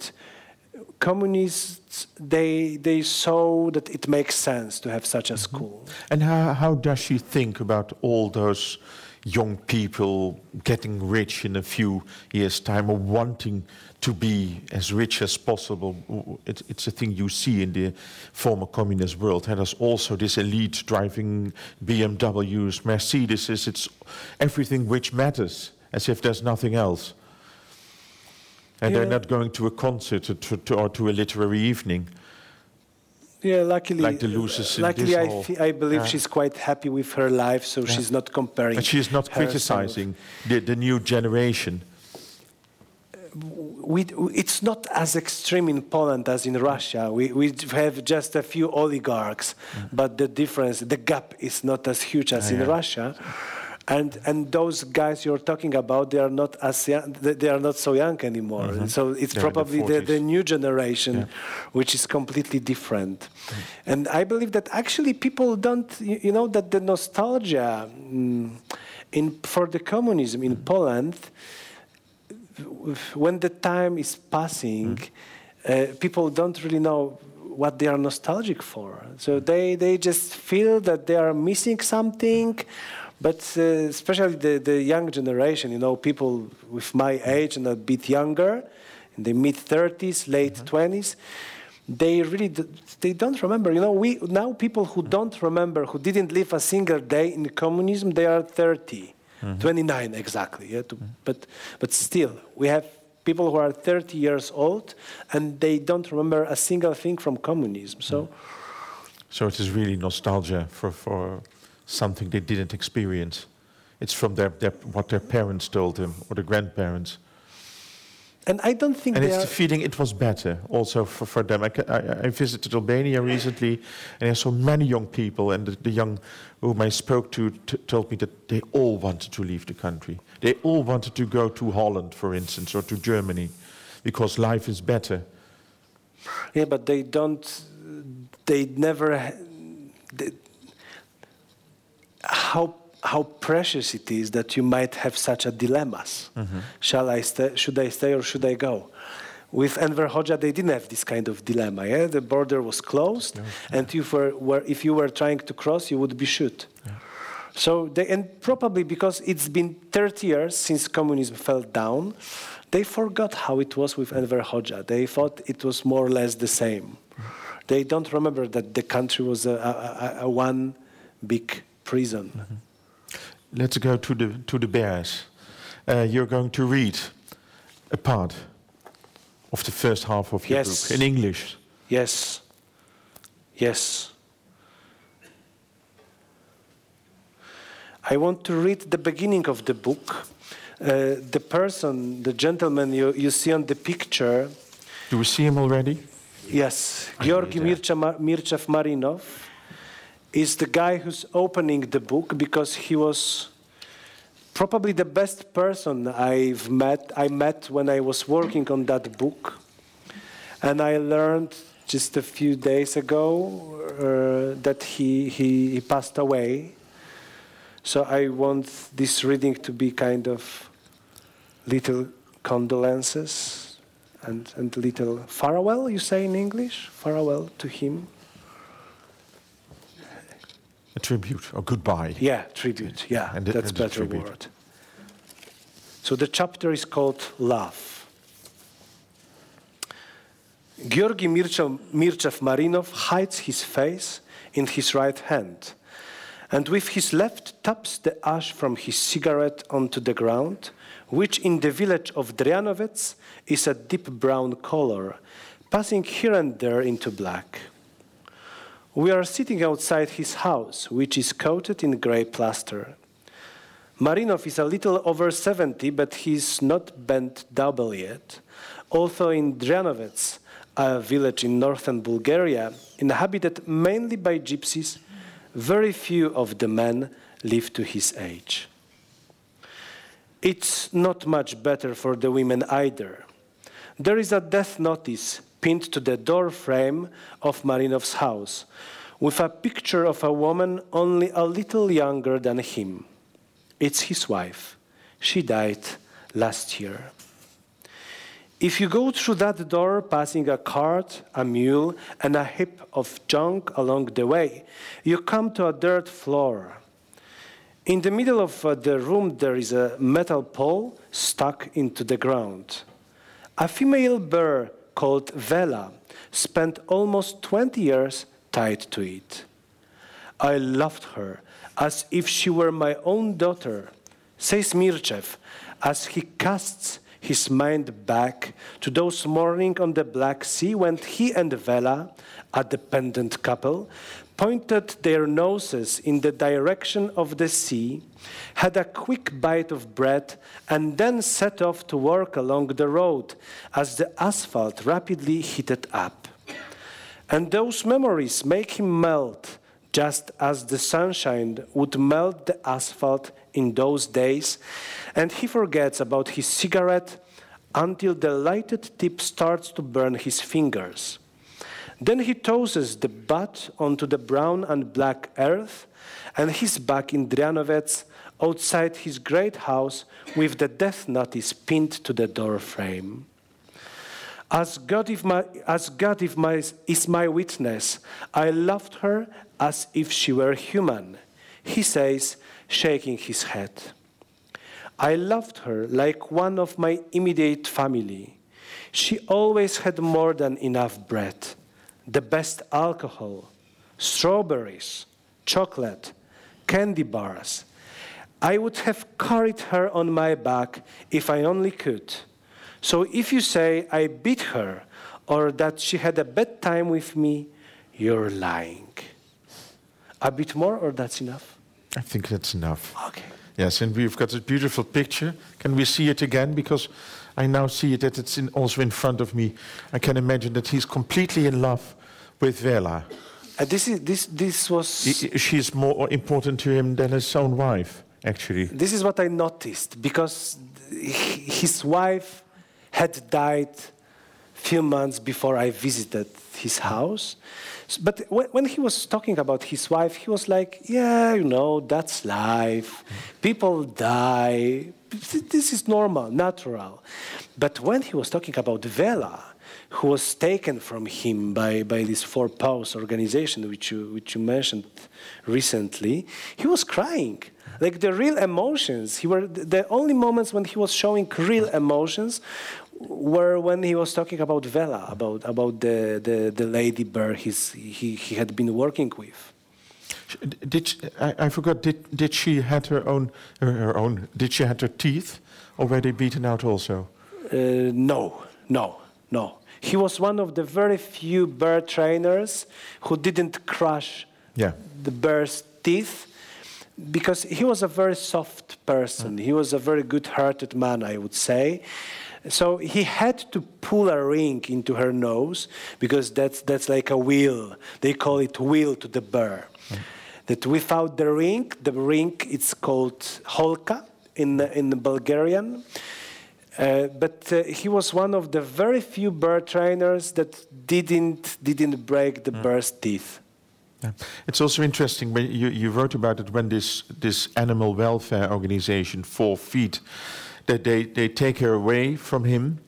communists they they saw that it makes sense to have such a mm-hmm. school.
And how, how does she think about all those young people getting rich in a few years' time or wanting to be as rich as possible? It, it's a thing you see in the former communist world. And there's also this elite driving BMWs, Mercedes, it's everything which matters, as if there's nothing else. And
Yeah.
they're not going to a concert or to, to, or to a literary evening.
Yeah, luckily,
Like the losers
luckily, I, thi- I believe
Yeah.
she's quite happy with her life, so she's not comparing.
And she is not criticizing the, the new generation.
we, it's not as extreme in Poland as in Russia. We, we have just a few oligarchs, but the difference, the gap is not as huge as in
Mm. yeah.
Russia. And, and those guys you're talking about, they are not as young, they are not so young anymore. So it's
Mm-hmm. They're
probably the, the new generation, which is completely different. And I believe that actually people don't, you know, that the nostalgia mm, in, for the communism in Poland, when the time is passing, uh, people don't really know what they are nostalgic for. So they, they just feel that they are missing something. But uh, especially the, the young generation, you know, people with my age and a bit younger, in the mid 30s, late mm-hmm. 20s, they really they don't remember. You know, we now people who don't remember, who didn't live a single day in communism, they are 30. Mm-hmm. 29 exactly. Yeah, to, mm-hmm. But, but still, we have people who are 30 years old and they don't remember a single thing from communism. So,
So it is really nostalgia for, for something they didn't experience. It's from their, their, what their parents told them or the grandparents.
and I don't think
And it's the feeling it was better also for, for them. I, I, I visited Albania recently and I saw many young people, and the, the young whom I spoke to t- told me that they all wanted to leave the country. They all wanted to go to Holland, for instance, or to Germany, because life is better.
Yeah, but they don't. They never. They, how how precious it is that you might have such a dilemmas. Mm-hmm. Shall I stay? Should I stay or should I go? With Enver Hoxha, they didn't have this kind of dilemma. Yeah, the border was closed, and if, were, were, if you were trying to cross, you would be shot. So they, and probably because it's been 30 years since communism fell down, they forgot how it was with Enver Hoxha. They thought it was more or less the same. They don't remember that the country was a, a, a, a one big prison.
Let's go to the to the bears. Uh, you're going to read a part of the first half of your
Yes.
book in English.
Yes. Yes. I want to read the beginning of the book. Uh, the person, the gentleman you, you see on the picture,
Do we see him already?
yes,
I
Georgi. Mircha- Mirchev Marinov, is the guy who's opening the book because he was probably the best person I've met. I met when I was working on that book, and I learned just a few days ago uh, that he, he he passed away. So I want this reading to be kind of little condolences and and little farewell. You say in English, farewell to him.
A tribute or goodbye.
Yeah, tribute. Yeah,
And
that's
and
better word. So the chapter is called Love. Georgi Mirchev Marinov hides his face in his right hand, and with his left taps the ash from his cigarette onto the ground, which in the village of Dryanovets is a deep brown color, passing here and there into black. We are sitting outside his house, which is coated in gray plaster. Marinov is a little over 70, but he's not bent double yet. Also in Dryanovets, a village in northern Bulgaria, inhabited mainly by gypsies, very few of the men live to his age. It's not much better for the women either. There is a death notice pinned to the door frame of Marinov's house with a picture of a woman only a little younger than him. It's his wife. She died last year. If you go through that door, passing a cart, a mule, and a heap of junk along the way, you come to a dirt floor. In the middle of uh, the room, there is a metal pole stuck into the ground. A female bear called Vela spent almost 20 years tied to it. I loved her as if she were my own daughter, says Mirchev, as he casts his mind back to those mornings on the Black Sea when he and Vela, a dependent couple, pointed their noses in the direction of the sea, had a quick bite of bread, and then set off to work along the road as the asphalt rapidly heated up. And those memories make him melt, just as the sunshine would melt the asphalt in those days, and he forgets about his cigarette until the lighted tip starts to burn his fingers. Then he tosses the butt onto the brown and black earth, and he's back in Dryanovets outside his great house with the death notice pinned to the door frame. As God, if my, as God if my, is my witness, I loved her as if she were human, he says, shaking his head. I loved her like one of my immediate family. She always had more than enough bread, the best alcohol, strawberries, chocolate, candy bars. I would have carried her on my back if I only could. So if you say I beat her or that she had a bad time with me, you're lying. A bit more or that's enough?
I think that's enough.
Okay.
Yes, and we've got this beautiful picture. Can we see it again? Because I now see that it's in, also in front of me. I can imagine that he's completely in love with Vela.
And this is this this was
I- She's more important to him than his own wife. actually.
This is what I noticed because his wife had died a few months before I visited his house. But when he was talking about his wife, he was like, "Yeah, you know, that's life. People die. Th- This is normal, natural." But when he was talking about Vela, who was taken from him by, by this Four Paws organization, which you, which you mentioned recently, he was crying. Like the real emotions, he were the only moments when he was showing real emotions were when he was talking about Vela, about, about the, the, the lady bear he's, he, he had been working with.
Did I, I forgot? Did did she had her own her, her own? Did she had her teeth, or were they beaten out also?
Uh, no, no, no. He was one of the very few bear trainers who didn't crush
Yeah.
the bear's teeth because he was a very soft person. He was a very good hearted man, I would say. So he had to pull a ring into her nose because that's, that's like a wheel. They call it wheel to the bear. That without the ring, the ring it's called holka in, in Bulgarian. Uh, but uh, he was one of the very few bird trainers that didn't, didn't break the bird's teeth.
Yeah. It's also interesting when you, you wrote about it when this this animal welfare organization Four Feet that they, they take her away from him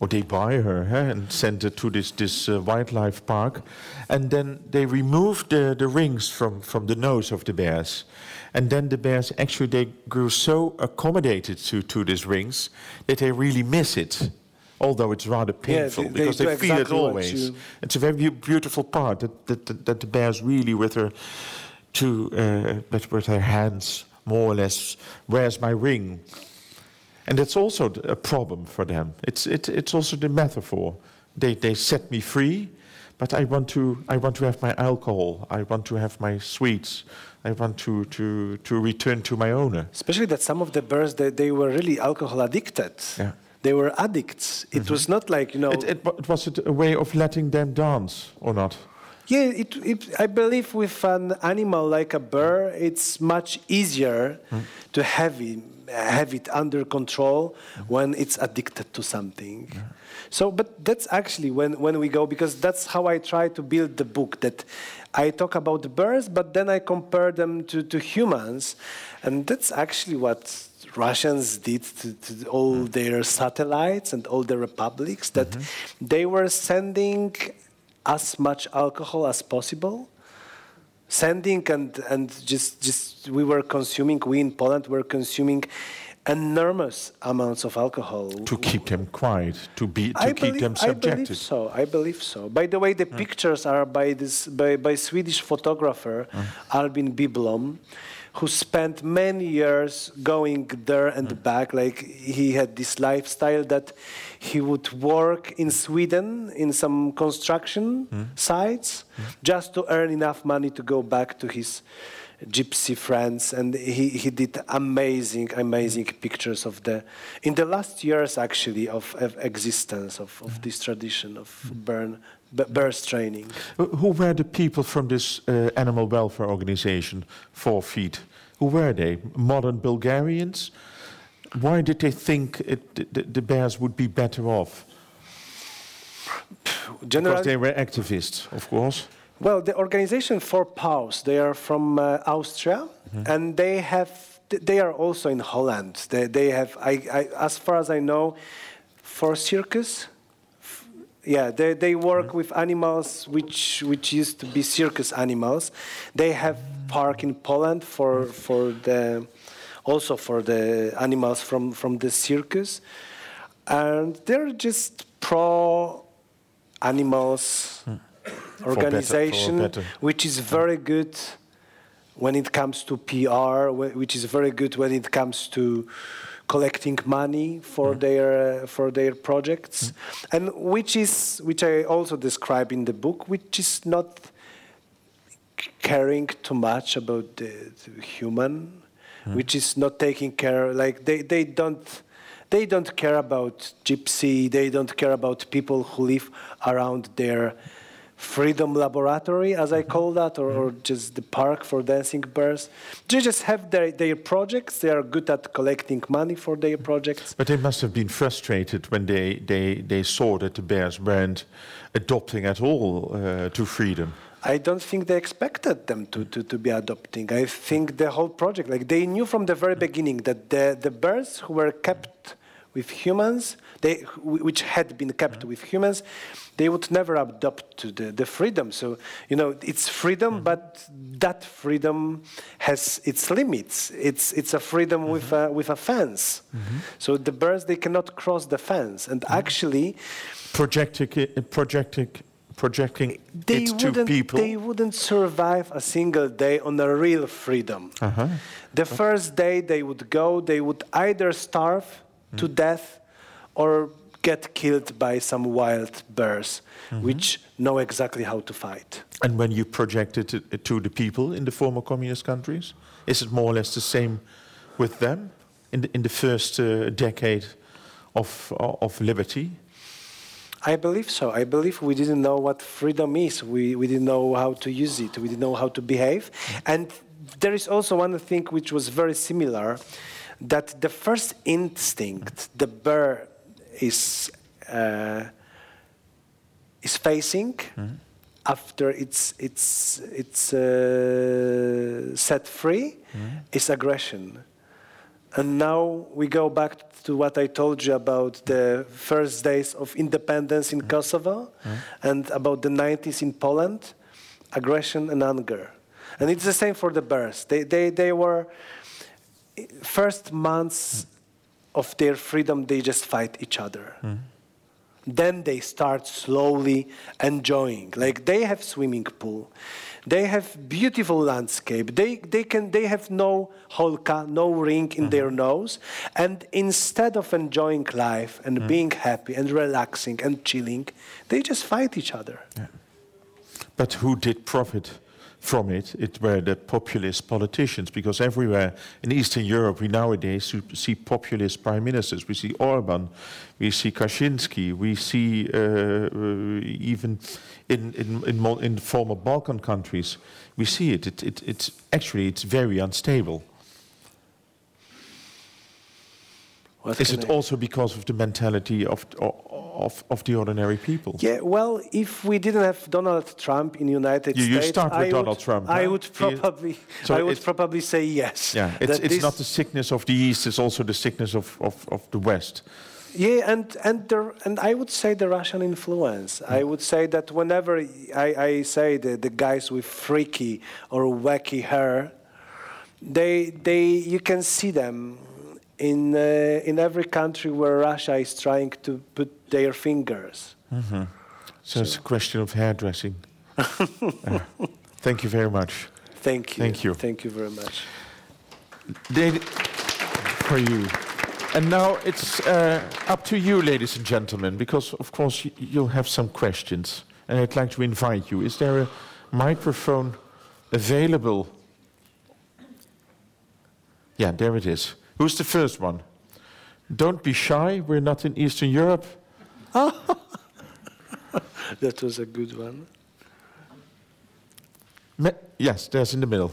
or they buy her huh, and send her to this this uh, wildlife park. And then they remove the, the rings from, from the nose of the bears. And then the bears actually they grew so accommodated to, to these rings that they really miss it although it's rather painful
they- they
because
do
they, feel it
exactly what
always. it's a very beautiful part that, that, that, that the bears really with her to uh, with her hands more or less where's my ring and that's also a problem for them it's it, it's also the metaphor they they set me free but I want to I want to have my alcohol I want to have my sweets I want to to to return to my owner
Especially that some of the birds, they, they were really alcohol addicted.
Yeah.
They were addicts. It mm-hmm. was not like, you know.
it, it, it was it a way of letting them dance or not
yeah, it, it, I believe with an animal like a bear, it's much easier mm. to have it, have it under control when it's addicted to something. So, but that's actually when, when we go, because that's how I try to build the book, that I talk about the birds, but then I compare them to, to humans. And that's actually what Russians did to, to all mm-hmm. their satellites and all the republics, that mm-hmm. they were sending as much alcohol as possible sending and and just just we were consuming we in Poland were consuming enormous amounts of alcohol
to keep them quiet to be to
I
keep
believe,
them
I believe
subjected
so. I believe so. By the way, the hmm. pictures are by this by, by Swedish photographer hmm. Albin Biblom, who spent many years going there and mm. back. Like he had this lifestyle that he would work in Sweden in some construction mm. sites mm. just to earn enough money to go back to his gypsy friends. And he, he did amazing amazing pictures of the in the last years actually of, of existence of, of this tradition of burn b- birth training
Who who were the people from this uh, animal welfare organization, Four Feet? Who were they? Modern Bulgarians? Why did they think it, the, the bears would be better off? Because they were activists, of course.
well the organization Four Paws they are from uh, austria and they have they are also in holland they, they have I, I, as far as i know for circus yeah they, they work mm-hmm. with animals which which used to be circus animals. They have park in poland for mm-hmm. for the also for the animals from from the circus. And they're just pro animals
hmm. better-
organization
better.
which is very good when it comes to PR, which is very good when it comes to collecting money for mm-hmm. their uh, for their projects, mm-hmm. and which is which I also describe in the book, which is not caring too much about the, the human, mm-hmm. which is not taking care like they, they don't they don't care about gypsy they don't care about people who live around their freedom laboratory, as I mm-hmm. call that, or, or mm-hmm. just the park for dancing bears. They just have their, their projects. They are good at collecting money for their projects.
But they must have been frustrated when they, they, they saw that the bears weren't adopting at all uh, to freedom.
I don't think they expected them to, to, to be adopting. I think the whole project, like they knew from the very mm-hmm. beginning that the, the birds who were kept with humans, they, which had been kept with humans, they would never adopt to the, the freedom. So, you know, it's freedom, mm-hmm. but that freedom has its limits. It's, it's a freedom mm-hmm. with, a, with a fence. Mm-hmm. So the birds, they cannot cross the fence. And actually...
Projecting, projecting projecting
they
it to people?
They wouldn't survive a single day on a real freedom. Uh-huh. The first day they would go, they would either starve mm. to death or get killed by some wild bears, mm-hmm. which know exactly how to fight.
And when you project it to the people in the former communist countries, is it more or less the same with them in the, in the first uh, decade of, of liberty?
I believe so. I believe we didn't know what freedom is. We, we didn't know how to use it. We didn't know how to behave. And there is also one thing which was very similar that the first instinct the bear is, uh, is facing mm-hmm. after it's, it's, it's uh, set free mm-hmm. is aggression. And now we go back to what I told you about the first days of independence in Kosovo mm. and about the 90s in Poland aggression and anger. And it's the same for the bears. They, they, they were, first months of their freedom, they just fight each other. Mm. Then they start slowly enjoying. Like they have swimming pool they have beautiful landscape. They, they, can, they have no holka, no ring in mm-hmm. their nose. And instead of enjoying life and mm. being happy and relaxing and chilling, they just fight each other. Yeah.
But who did profit from it, it were the populist politicians, because everywhere in Eastern Europe we nowadays see populist prime ministers. We see Orban, we see Kaczynski, we see uh, uh, even in, in, in, in, former Balkan countries, we see it. It, it. It's actually it's very unstable. What Is it I... also because of the mentality of, of, of the ordinary people?
Yeah, well, if we didn't have Donald Trump in the United
you,
States,
you start with
I
Donald
would,
Trump.
I huh? would probably, so I would probably say yes.
Yeah, it's, it's not the sickness of the East; it's also the sickness of, of, of the West.
Yeah, and and the, and I would say the Russian influence. Mm. I would say that whenever I, I say the, the guys with freaky or wacky hair, they they you can see them in, uh, in every country where Russia is trying to put their fingers.
Mm-hmm. So, so, it's a question of hairdressing. uh, <laughs> thank you very much.
Thank you.
Thank you.
Thank you very much.
David, for you. And now it's uh, up to you, ladies and gentlemen, because of course you'll have some questions. And I'd like to invite you. Is there a microphone available? Yeah, there it is. Who's the first one? Don't be shy, we're not in Eastern Europe. <laughs>
that was a good one.
Me yes, there's in the middle.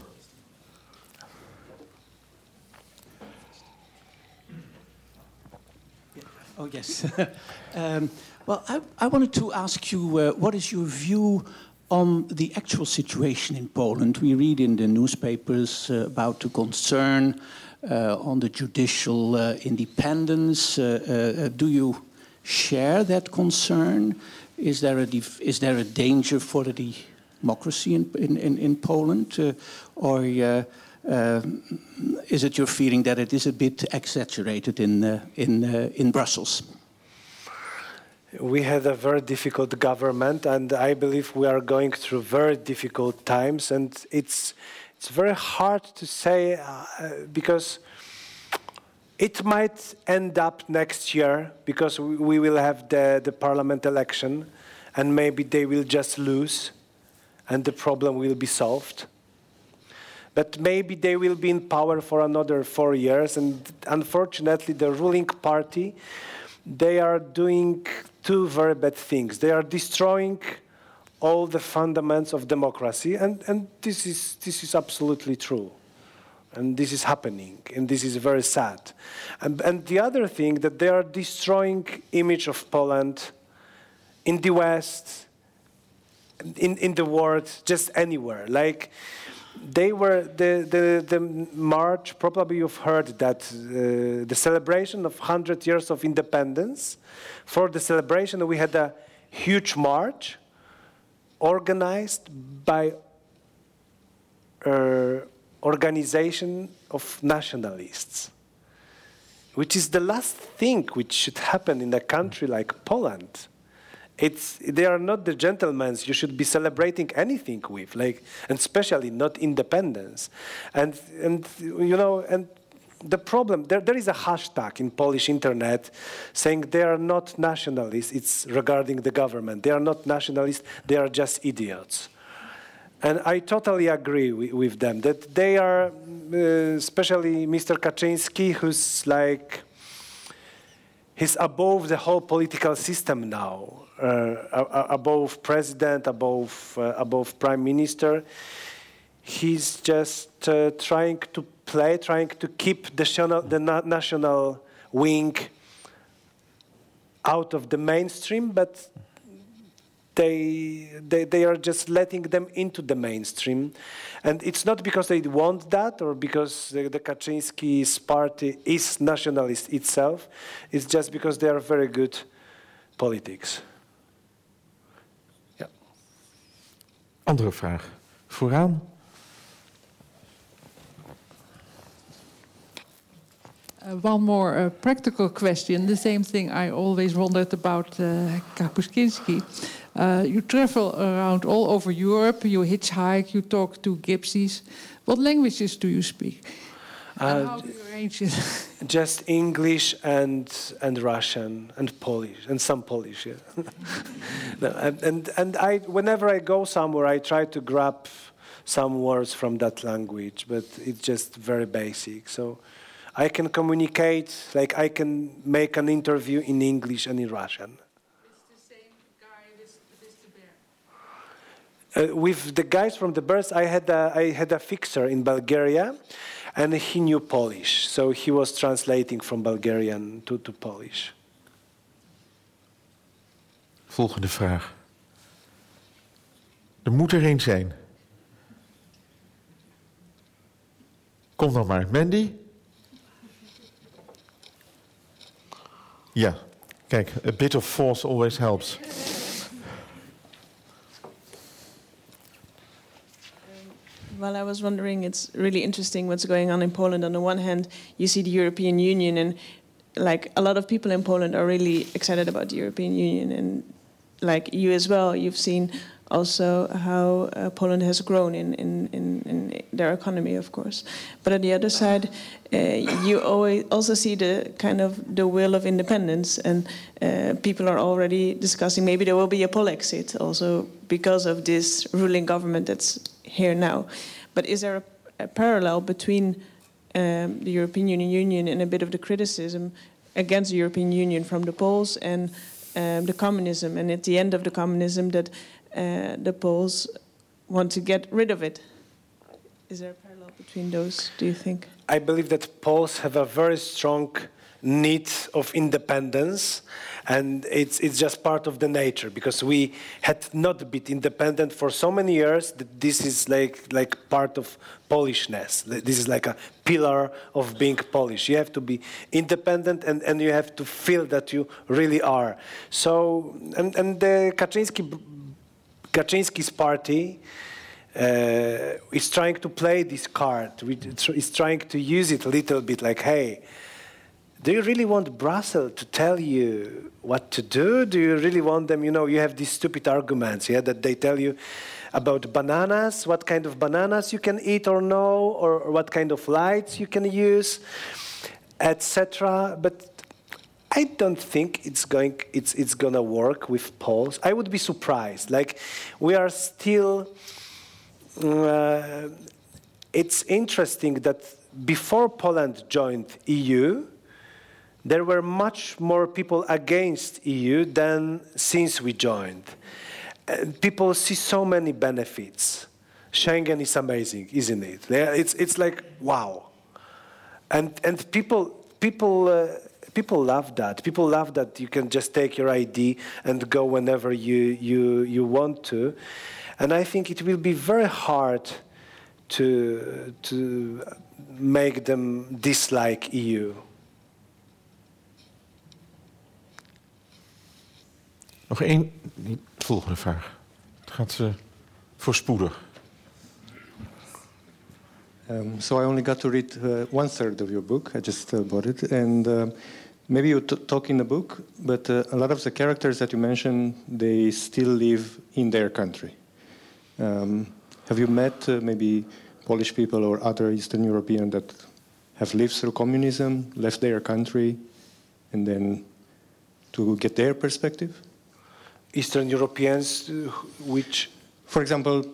Oh, yes. <laughs> um, well, I, I, wanted to ask you uh, what is your view on the actual situation in Poland? We read in the newspapers uh, about the concern Uh, on the judicial uh, independence. Uh, uh, do you share that concern? Is there a, is there a danger for the democracy in, in, in Poland? Uh, or is it your feeling that it is a bit exaggerated in, in, in Brussels?
we had a very difficult government, and I believe we are going through very difficult times. And it's it's very hard to say uh, because it might end up next year because we will have the, the parliament election and maybe they will just lose and the problem will be solved. But maybe they will be in power for another four years and unfortunately the ruling party, they are doing two very bad things. They are destroying all the fundamentals of democracy, and, and this, is, this is absolutely true. And this is happening, and this is very sad. And, and the other thing that they are destroying image of Poland in the West, in, in the world, just anywhere. Like they were the, the, the march, probably you've heard that uh, the celebration of 100 years of independence. For the celebration, we had a huge march organized by uh, organization of nationalists, which is the last thing which should happen in a country like Poland. It's they are not the gentlemen you should be celebrating anything with like and especially not independence. And and you know and the problem there, there is a hashtag in polish internet saying they are not nationalists it's regarding the government they are not nationalists they are just idiots and I totally agree with, them that they are, uh, especially Mr. Kaczynski, who's like, he's above the whole political system now. Uh, above president, above, uh, above prime minister. He's just uh, trying to play, trying to keep the, the national wing out of the mainstream, but they, they, they are just letting them into the mainstream. And it's not because they want that or because the, the Kaczynski's party is nationalist itself, it's just because they are very good politics.
Andere vraag. Vooraan.
Uh, one more uh, practical question. The same thing I always wondered about uh, Kapuscinski. Uh, you travel around all over Europe, you hitchhike, you talk to gypsies. What languages do you speak? Uh, how do you arrange it? <laughs>
Just English and and Russian and Polish and some Polish. Yeah. <laughs> no, and, and and I whenever I go somewhere, I try to grab some words from that language, but it's just very basic. So I can communicate, like I can make an interview in English and in Russian. Uh, with the guys from the birth, I had a, I had a fixer in Bulgaria, and he knew Polish, so he was translating from Bulgarian to, to Polish.
Volgende vraag. Er moet er een zijn. Kom dan maar, Mandy. Ja, kijk, a bit of force always helps.
Um, well, I was wondering, it's really interesting what's going on in Poland. On the one hand, you see the European Union, and like a lot of people in Poland are really excited about the European Union, and like you as well, you've seen also how uh, Poland has grown in, in, in, in, their economy, of course. But on the other side, uh, you always also see the kind of the will of independence, and uh, people are already discussing maybe there will be a Polexit also because of this ruling government that's here now. But is there a, a parallel between um, the European Union, and a bit of the criticism against the European Union from the Poles and um, the communism, and at the end of the communism, that uh, the Poles want to get rid of it? Is there a parallel between those, do you think?
I believe that Poles have a very strong need of independence and it's, it's just part of the nature because we had not been independent for so many years that this is like, like part of Polishness. This is like a pillar of being Polish. You have to be independent and, and you have to feel that you really are. So, and, and the Kaczynski, Kaczynski's party uh, is trying to play this card, is trying to use it a little bit like, hey, do you really want Brussels to tell you what to do? Do you really want them, you know, you have these stupid arguments, yeah, that they tell you about bananas, what kind of bananas you can eat or no, or, what kind of lights you can use, etc. But I don't think it's going it's it's gonna work with Poles. I would be surprised. Like we are still uh, it's interesting that before Poland joined EU, there were much more people against EU than since we joined. and people see so many benefits. Schengen is amazing, isn't it? It's, it's like, wow. And, and people, people, uh, people love that. People love that you can just take your ID and go whenever you, you, you want to. And I think it will be very hard to, to make them dislike EU.
Nog één volgende vraag. Het gaat uh, voorspoedig.
Um, so I only got to read uh, one third of your book. I just uh, bought it, and uh, maybe you talk in the book, but uh, a lot of the characters that you mentioned they still live in their country. Um, have you met uh, maybe Polish people or other Eastern European that have lived through communism, left their country, and then to get their perspective?
Eastern Europeans, uh, which,
for example,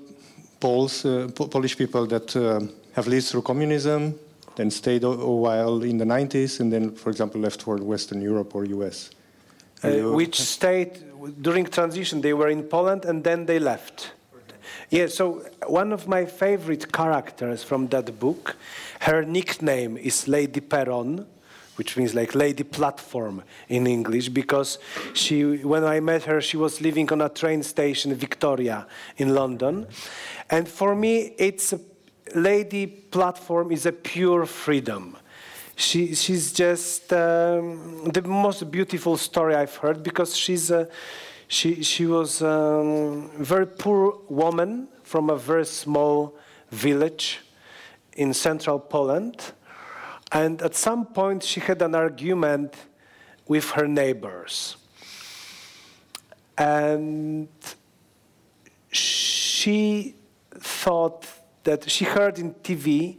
Poles, uh, Polish people that uh, have lived through communism, then stayed a, while in the 90s, and then, for example, left for Western Europe or US.
Uh, which stayed during transition? They were in Poland and then they left. Yeah, so one of my favorite characters from that book, her nickname is Lady Peron, which means like lady platform in English, because she, when I met her, she was living on a train station, Victoria, in London. And for me, it's a lady platform is a pure freedom. She, she's just um, the most beautiful story I've heard because she's a, she, she was a um, very poor woman from a very small village in central Poland. And at some point, she had an argument with her neighbors. And she thought that she heard in TV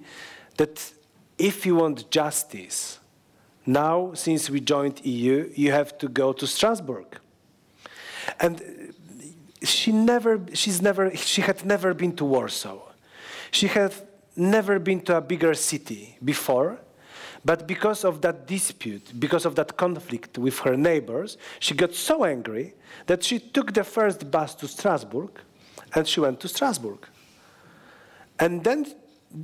that if you want justice, now since we joined EU, you have to go to Strasbourg. And she never, she's never, she had never been to Warsaw. She had never been to a bigger city before. But because of that dispute, because of that conflict with her neighbors, she got so angry that she took the first bus to Strasbourg and she went to Strasbourg. And then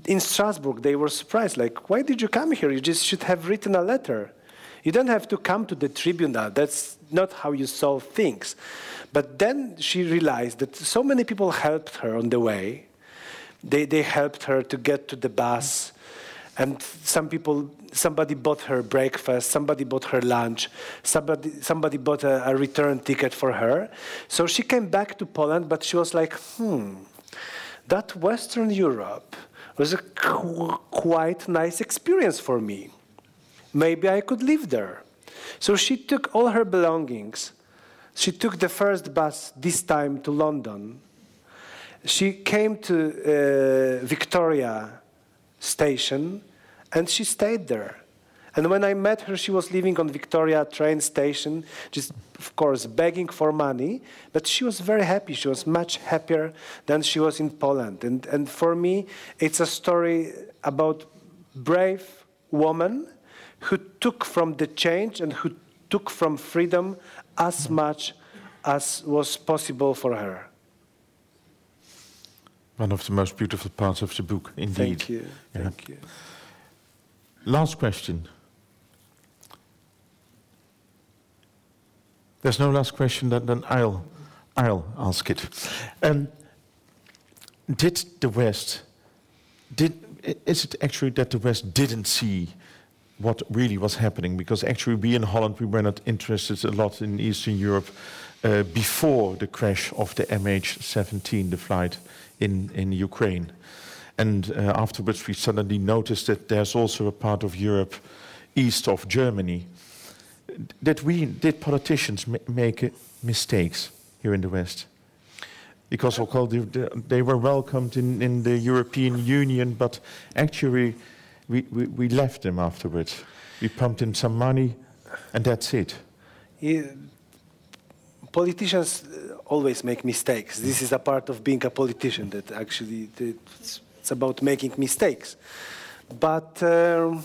in Strasbourg, they were surprised like, why did you come here? You just should have written a letter. You don't have to come to the tribunal. That's not how you solve things. But then she realized that so many people helped her on the way. They, they helped her to get to the bus. And some people, somebody bought her breakfast, somebody bought her lunch, somebody, somebody bought a, a return ticket for her. So she came back to Poland, but she was like, hmm, that Western Europe was a qu quite nice experience for me. Maybe I could live there. So she took all her belongings. She took the first bus, this time to London. She came to uh, Victoria station and she stayed there. And when I met her, she was living on Victoria train station, just of course begging for money, but she was very happy. She was much happier than she was in Poland. And, and for me, it's a story about brave woman who took from the change and who took from freedom as much as was possible for her.
One of the most beautiful parts of the book, indeed.
Thank you. Yeah. Thank you.
Last question. There's no last question, then, then I'll, I'll ask it. Um, did the West, did, is it actually that the West didn't see what really was happening? Because actually, we in Holland, we were not interested a lot in Eastern Europe uh, before the crash of the MH17, the flight in, in Ukraine. And uh, afterwards, we suddenly noticed that there's also a part of Europe east of Germany. Did we, did politicians make mistakes here in the West? Because they, they were welcomed in, in the European Union, but actually we, we, we left them afterwards. We pumped in some money, and that's it.
Yeah, politicians always make mistakes. This is a part of being a politician that actually it's, about making mistakes. But uh,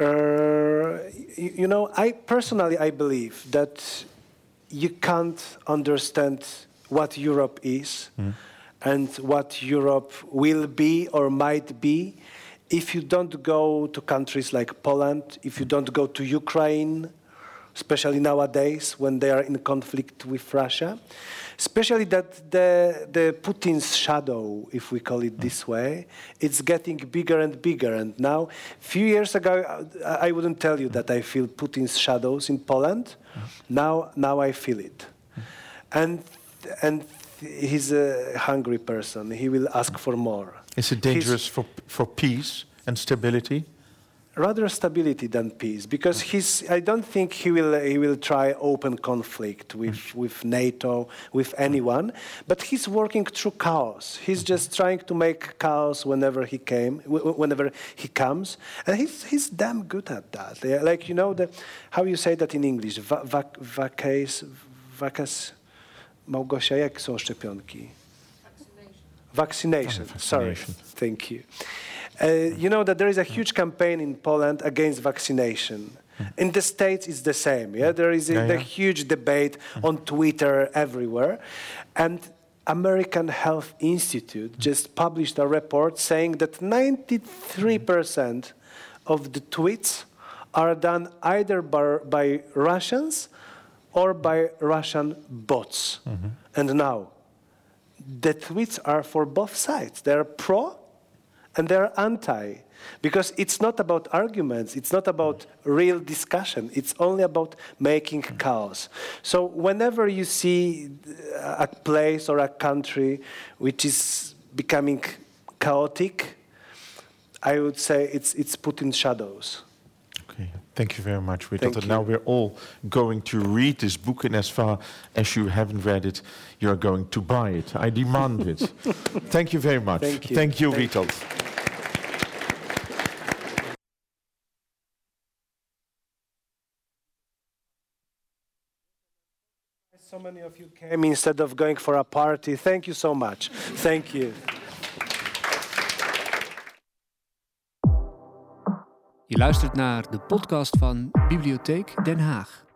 uh, you know, I personally I believe that you can't understand what Europe is and what Europe will be or might be if you don't go to countries like Poland, if you don't go to Ukraine, especially nowadays when they are in conflict with Russia. Especially that the, the Putin's shadow, if we call it this way, it's getting bigger and bigger. And now, a few years ago, I I wouldn't tell you that I feel Putin's shadows in Poland. Now, now I feel it. And, and he's a hungry person. He will ask for more.
Is it
He's-
dangerous for, for peace and stability?
Rather stability than peace because mm-hmm. he's i don't think he will he will try open conflict with mm-hmm. with nato with anyone mm-hmm. but he's working through chaos he's just trying to make chaos whenever he came whenever he comes and he's he's damn good at that like you know the how you say that in english Va- vac- vacas vacas Małgosia, jak są szczepionki? Vaccination. Sorry.
vaccination.
Thank you. Uh, you know that there is a huge campaign in Poland against vaccination. In the States, it's the same. Yeah, there is a,
Yeah,
the
yeah.
huge debate on Twitter everywhere, and American Health Institute just published a report saying that 93% of the tweets are done either by, by Russians or by Russian bots. And now, the tweets are for both sides. They're pro and they're anti. Because it's not about arguments, it's not about real discussion, it's only about making chaos. So, whenever you see a place or a country which is becoming chaotic, I would say it's, it's Putin's shadows.
Okay, thank you very much, Richard. And now we're all going to read this book, and as far as you haven't read it, you're going to buy it. I demand it. <laughs> Thank you very much.
Thank you.
Thank you,
Thank
Witold.
So many of you came instead of going for a party. Thank you so much. Thank you.
Je luistert naar de podcast van Bibliotheek Den Haag.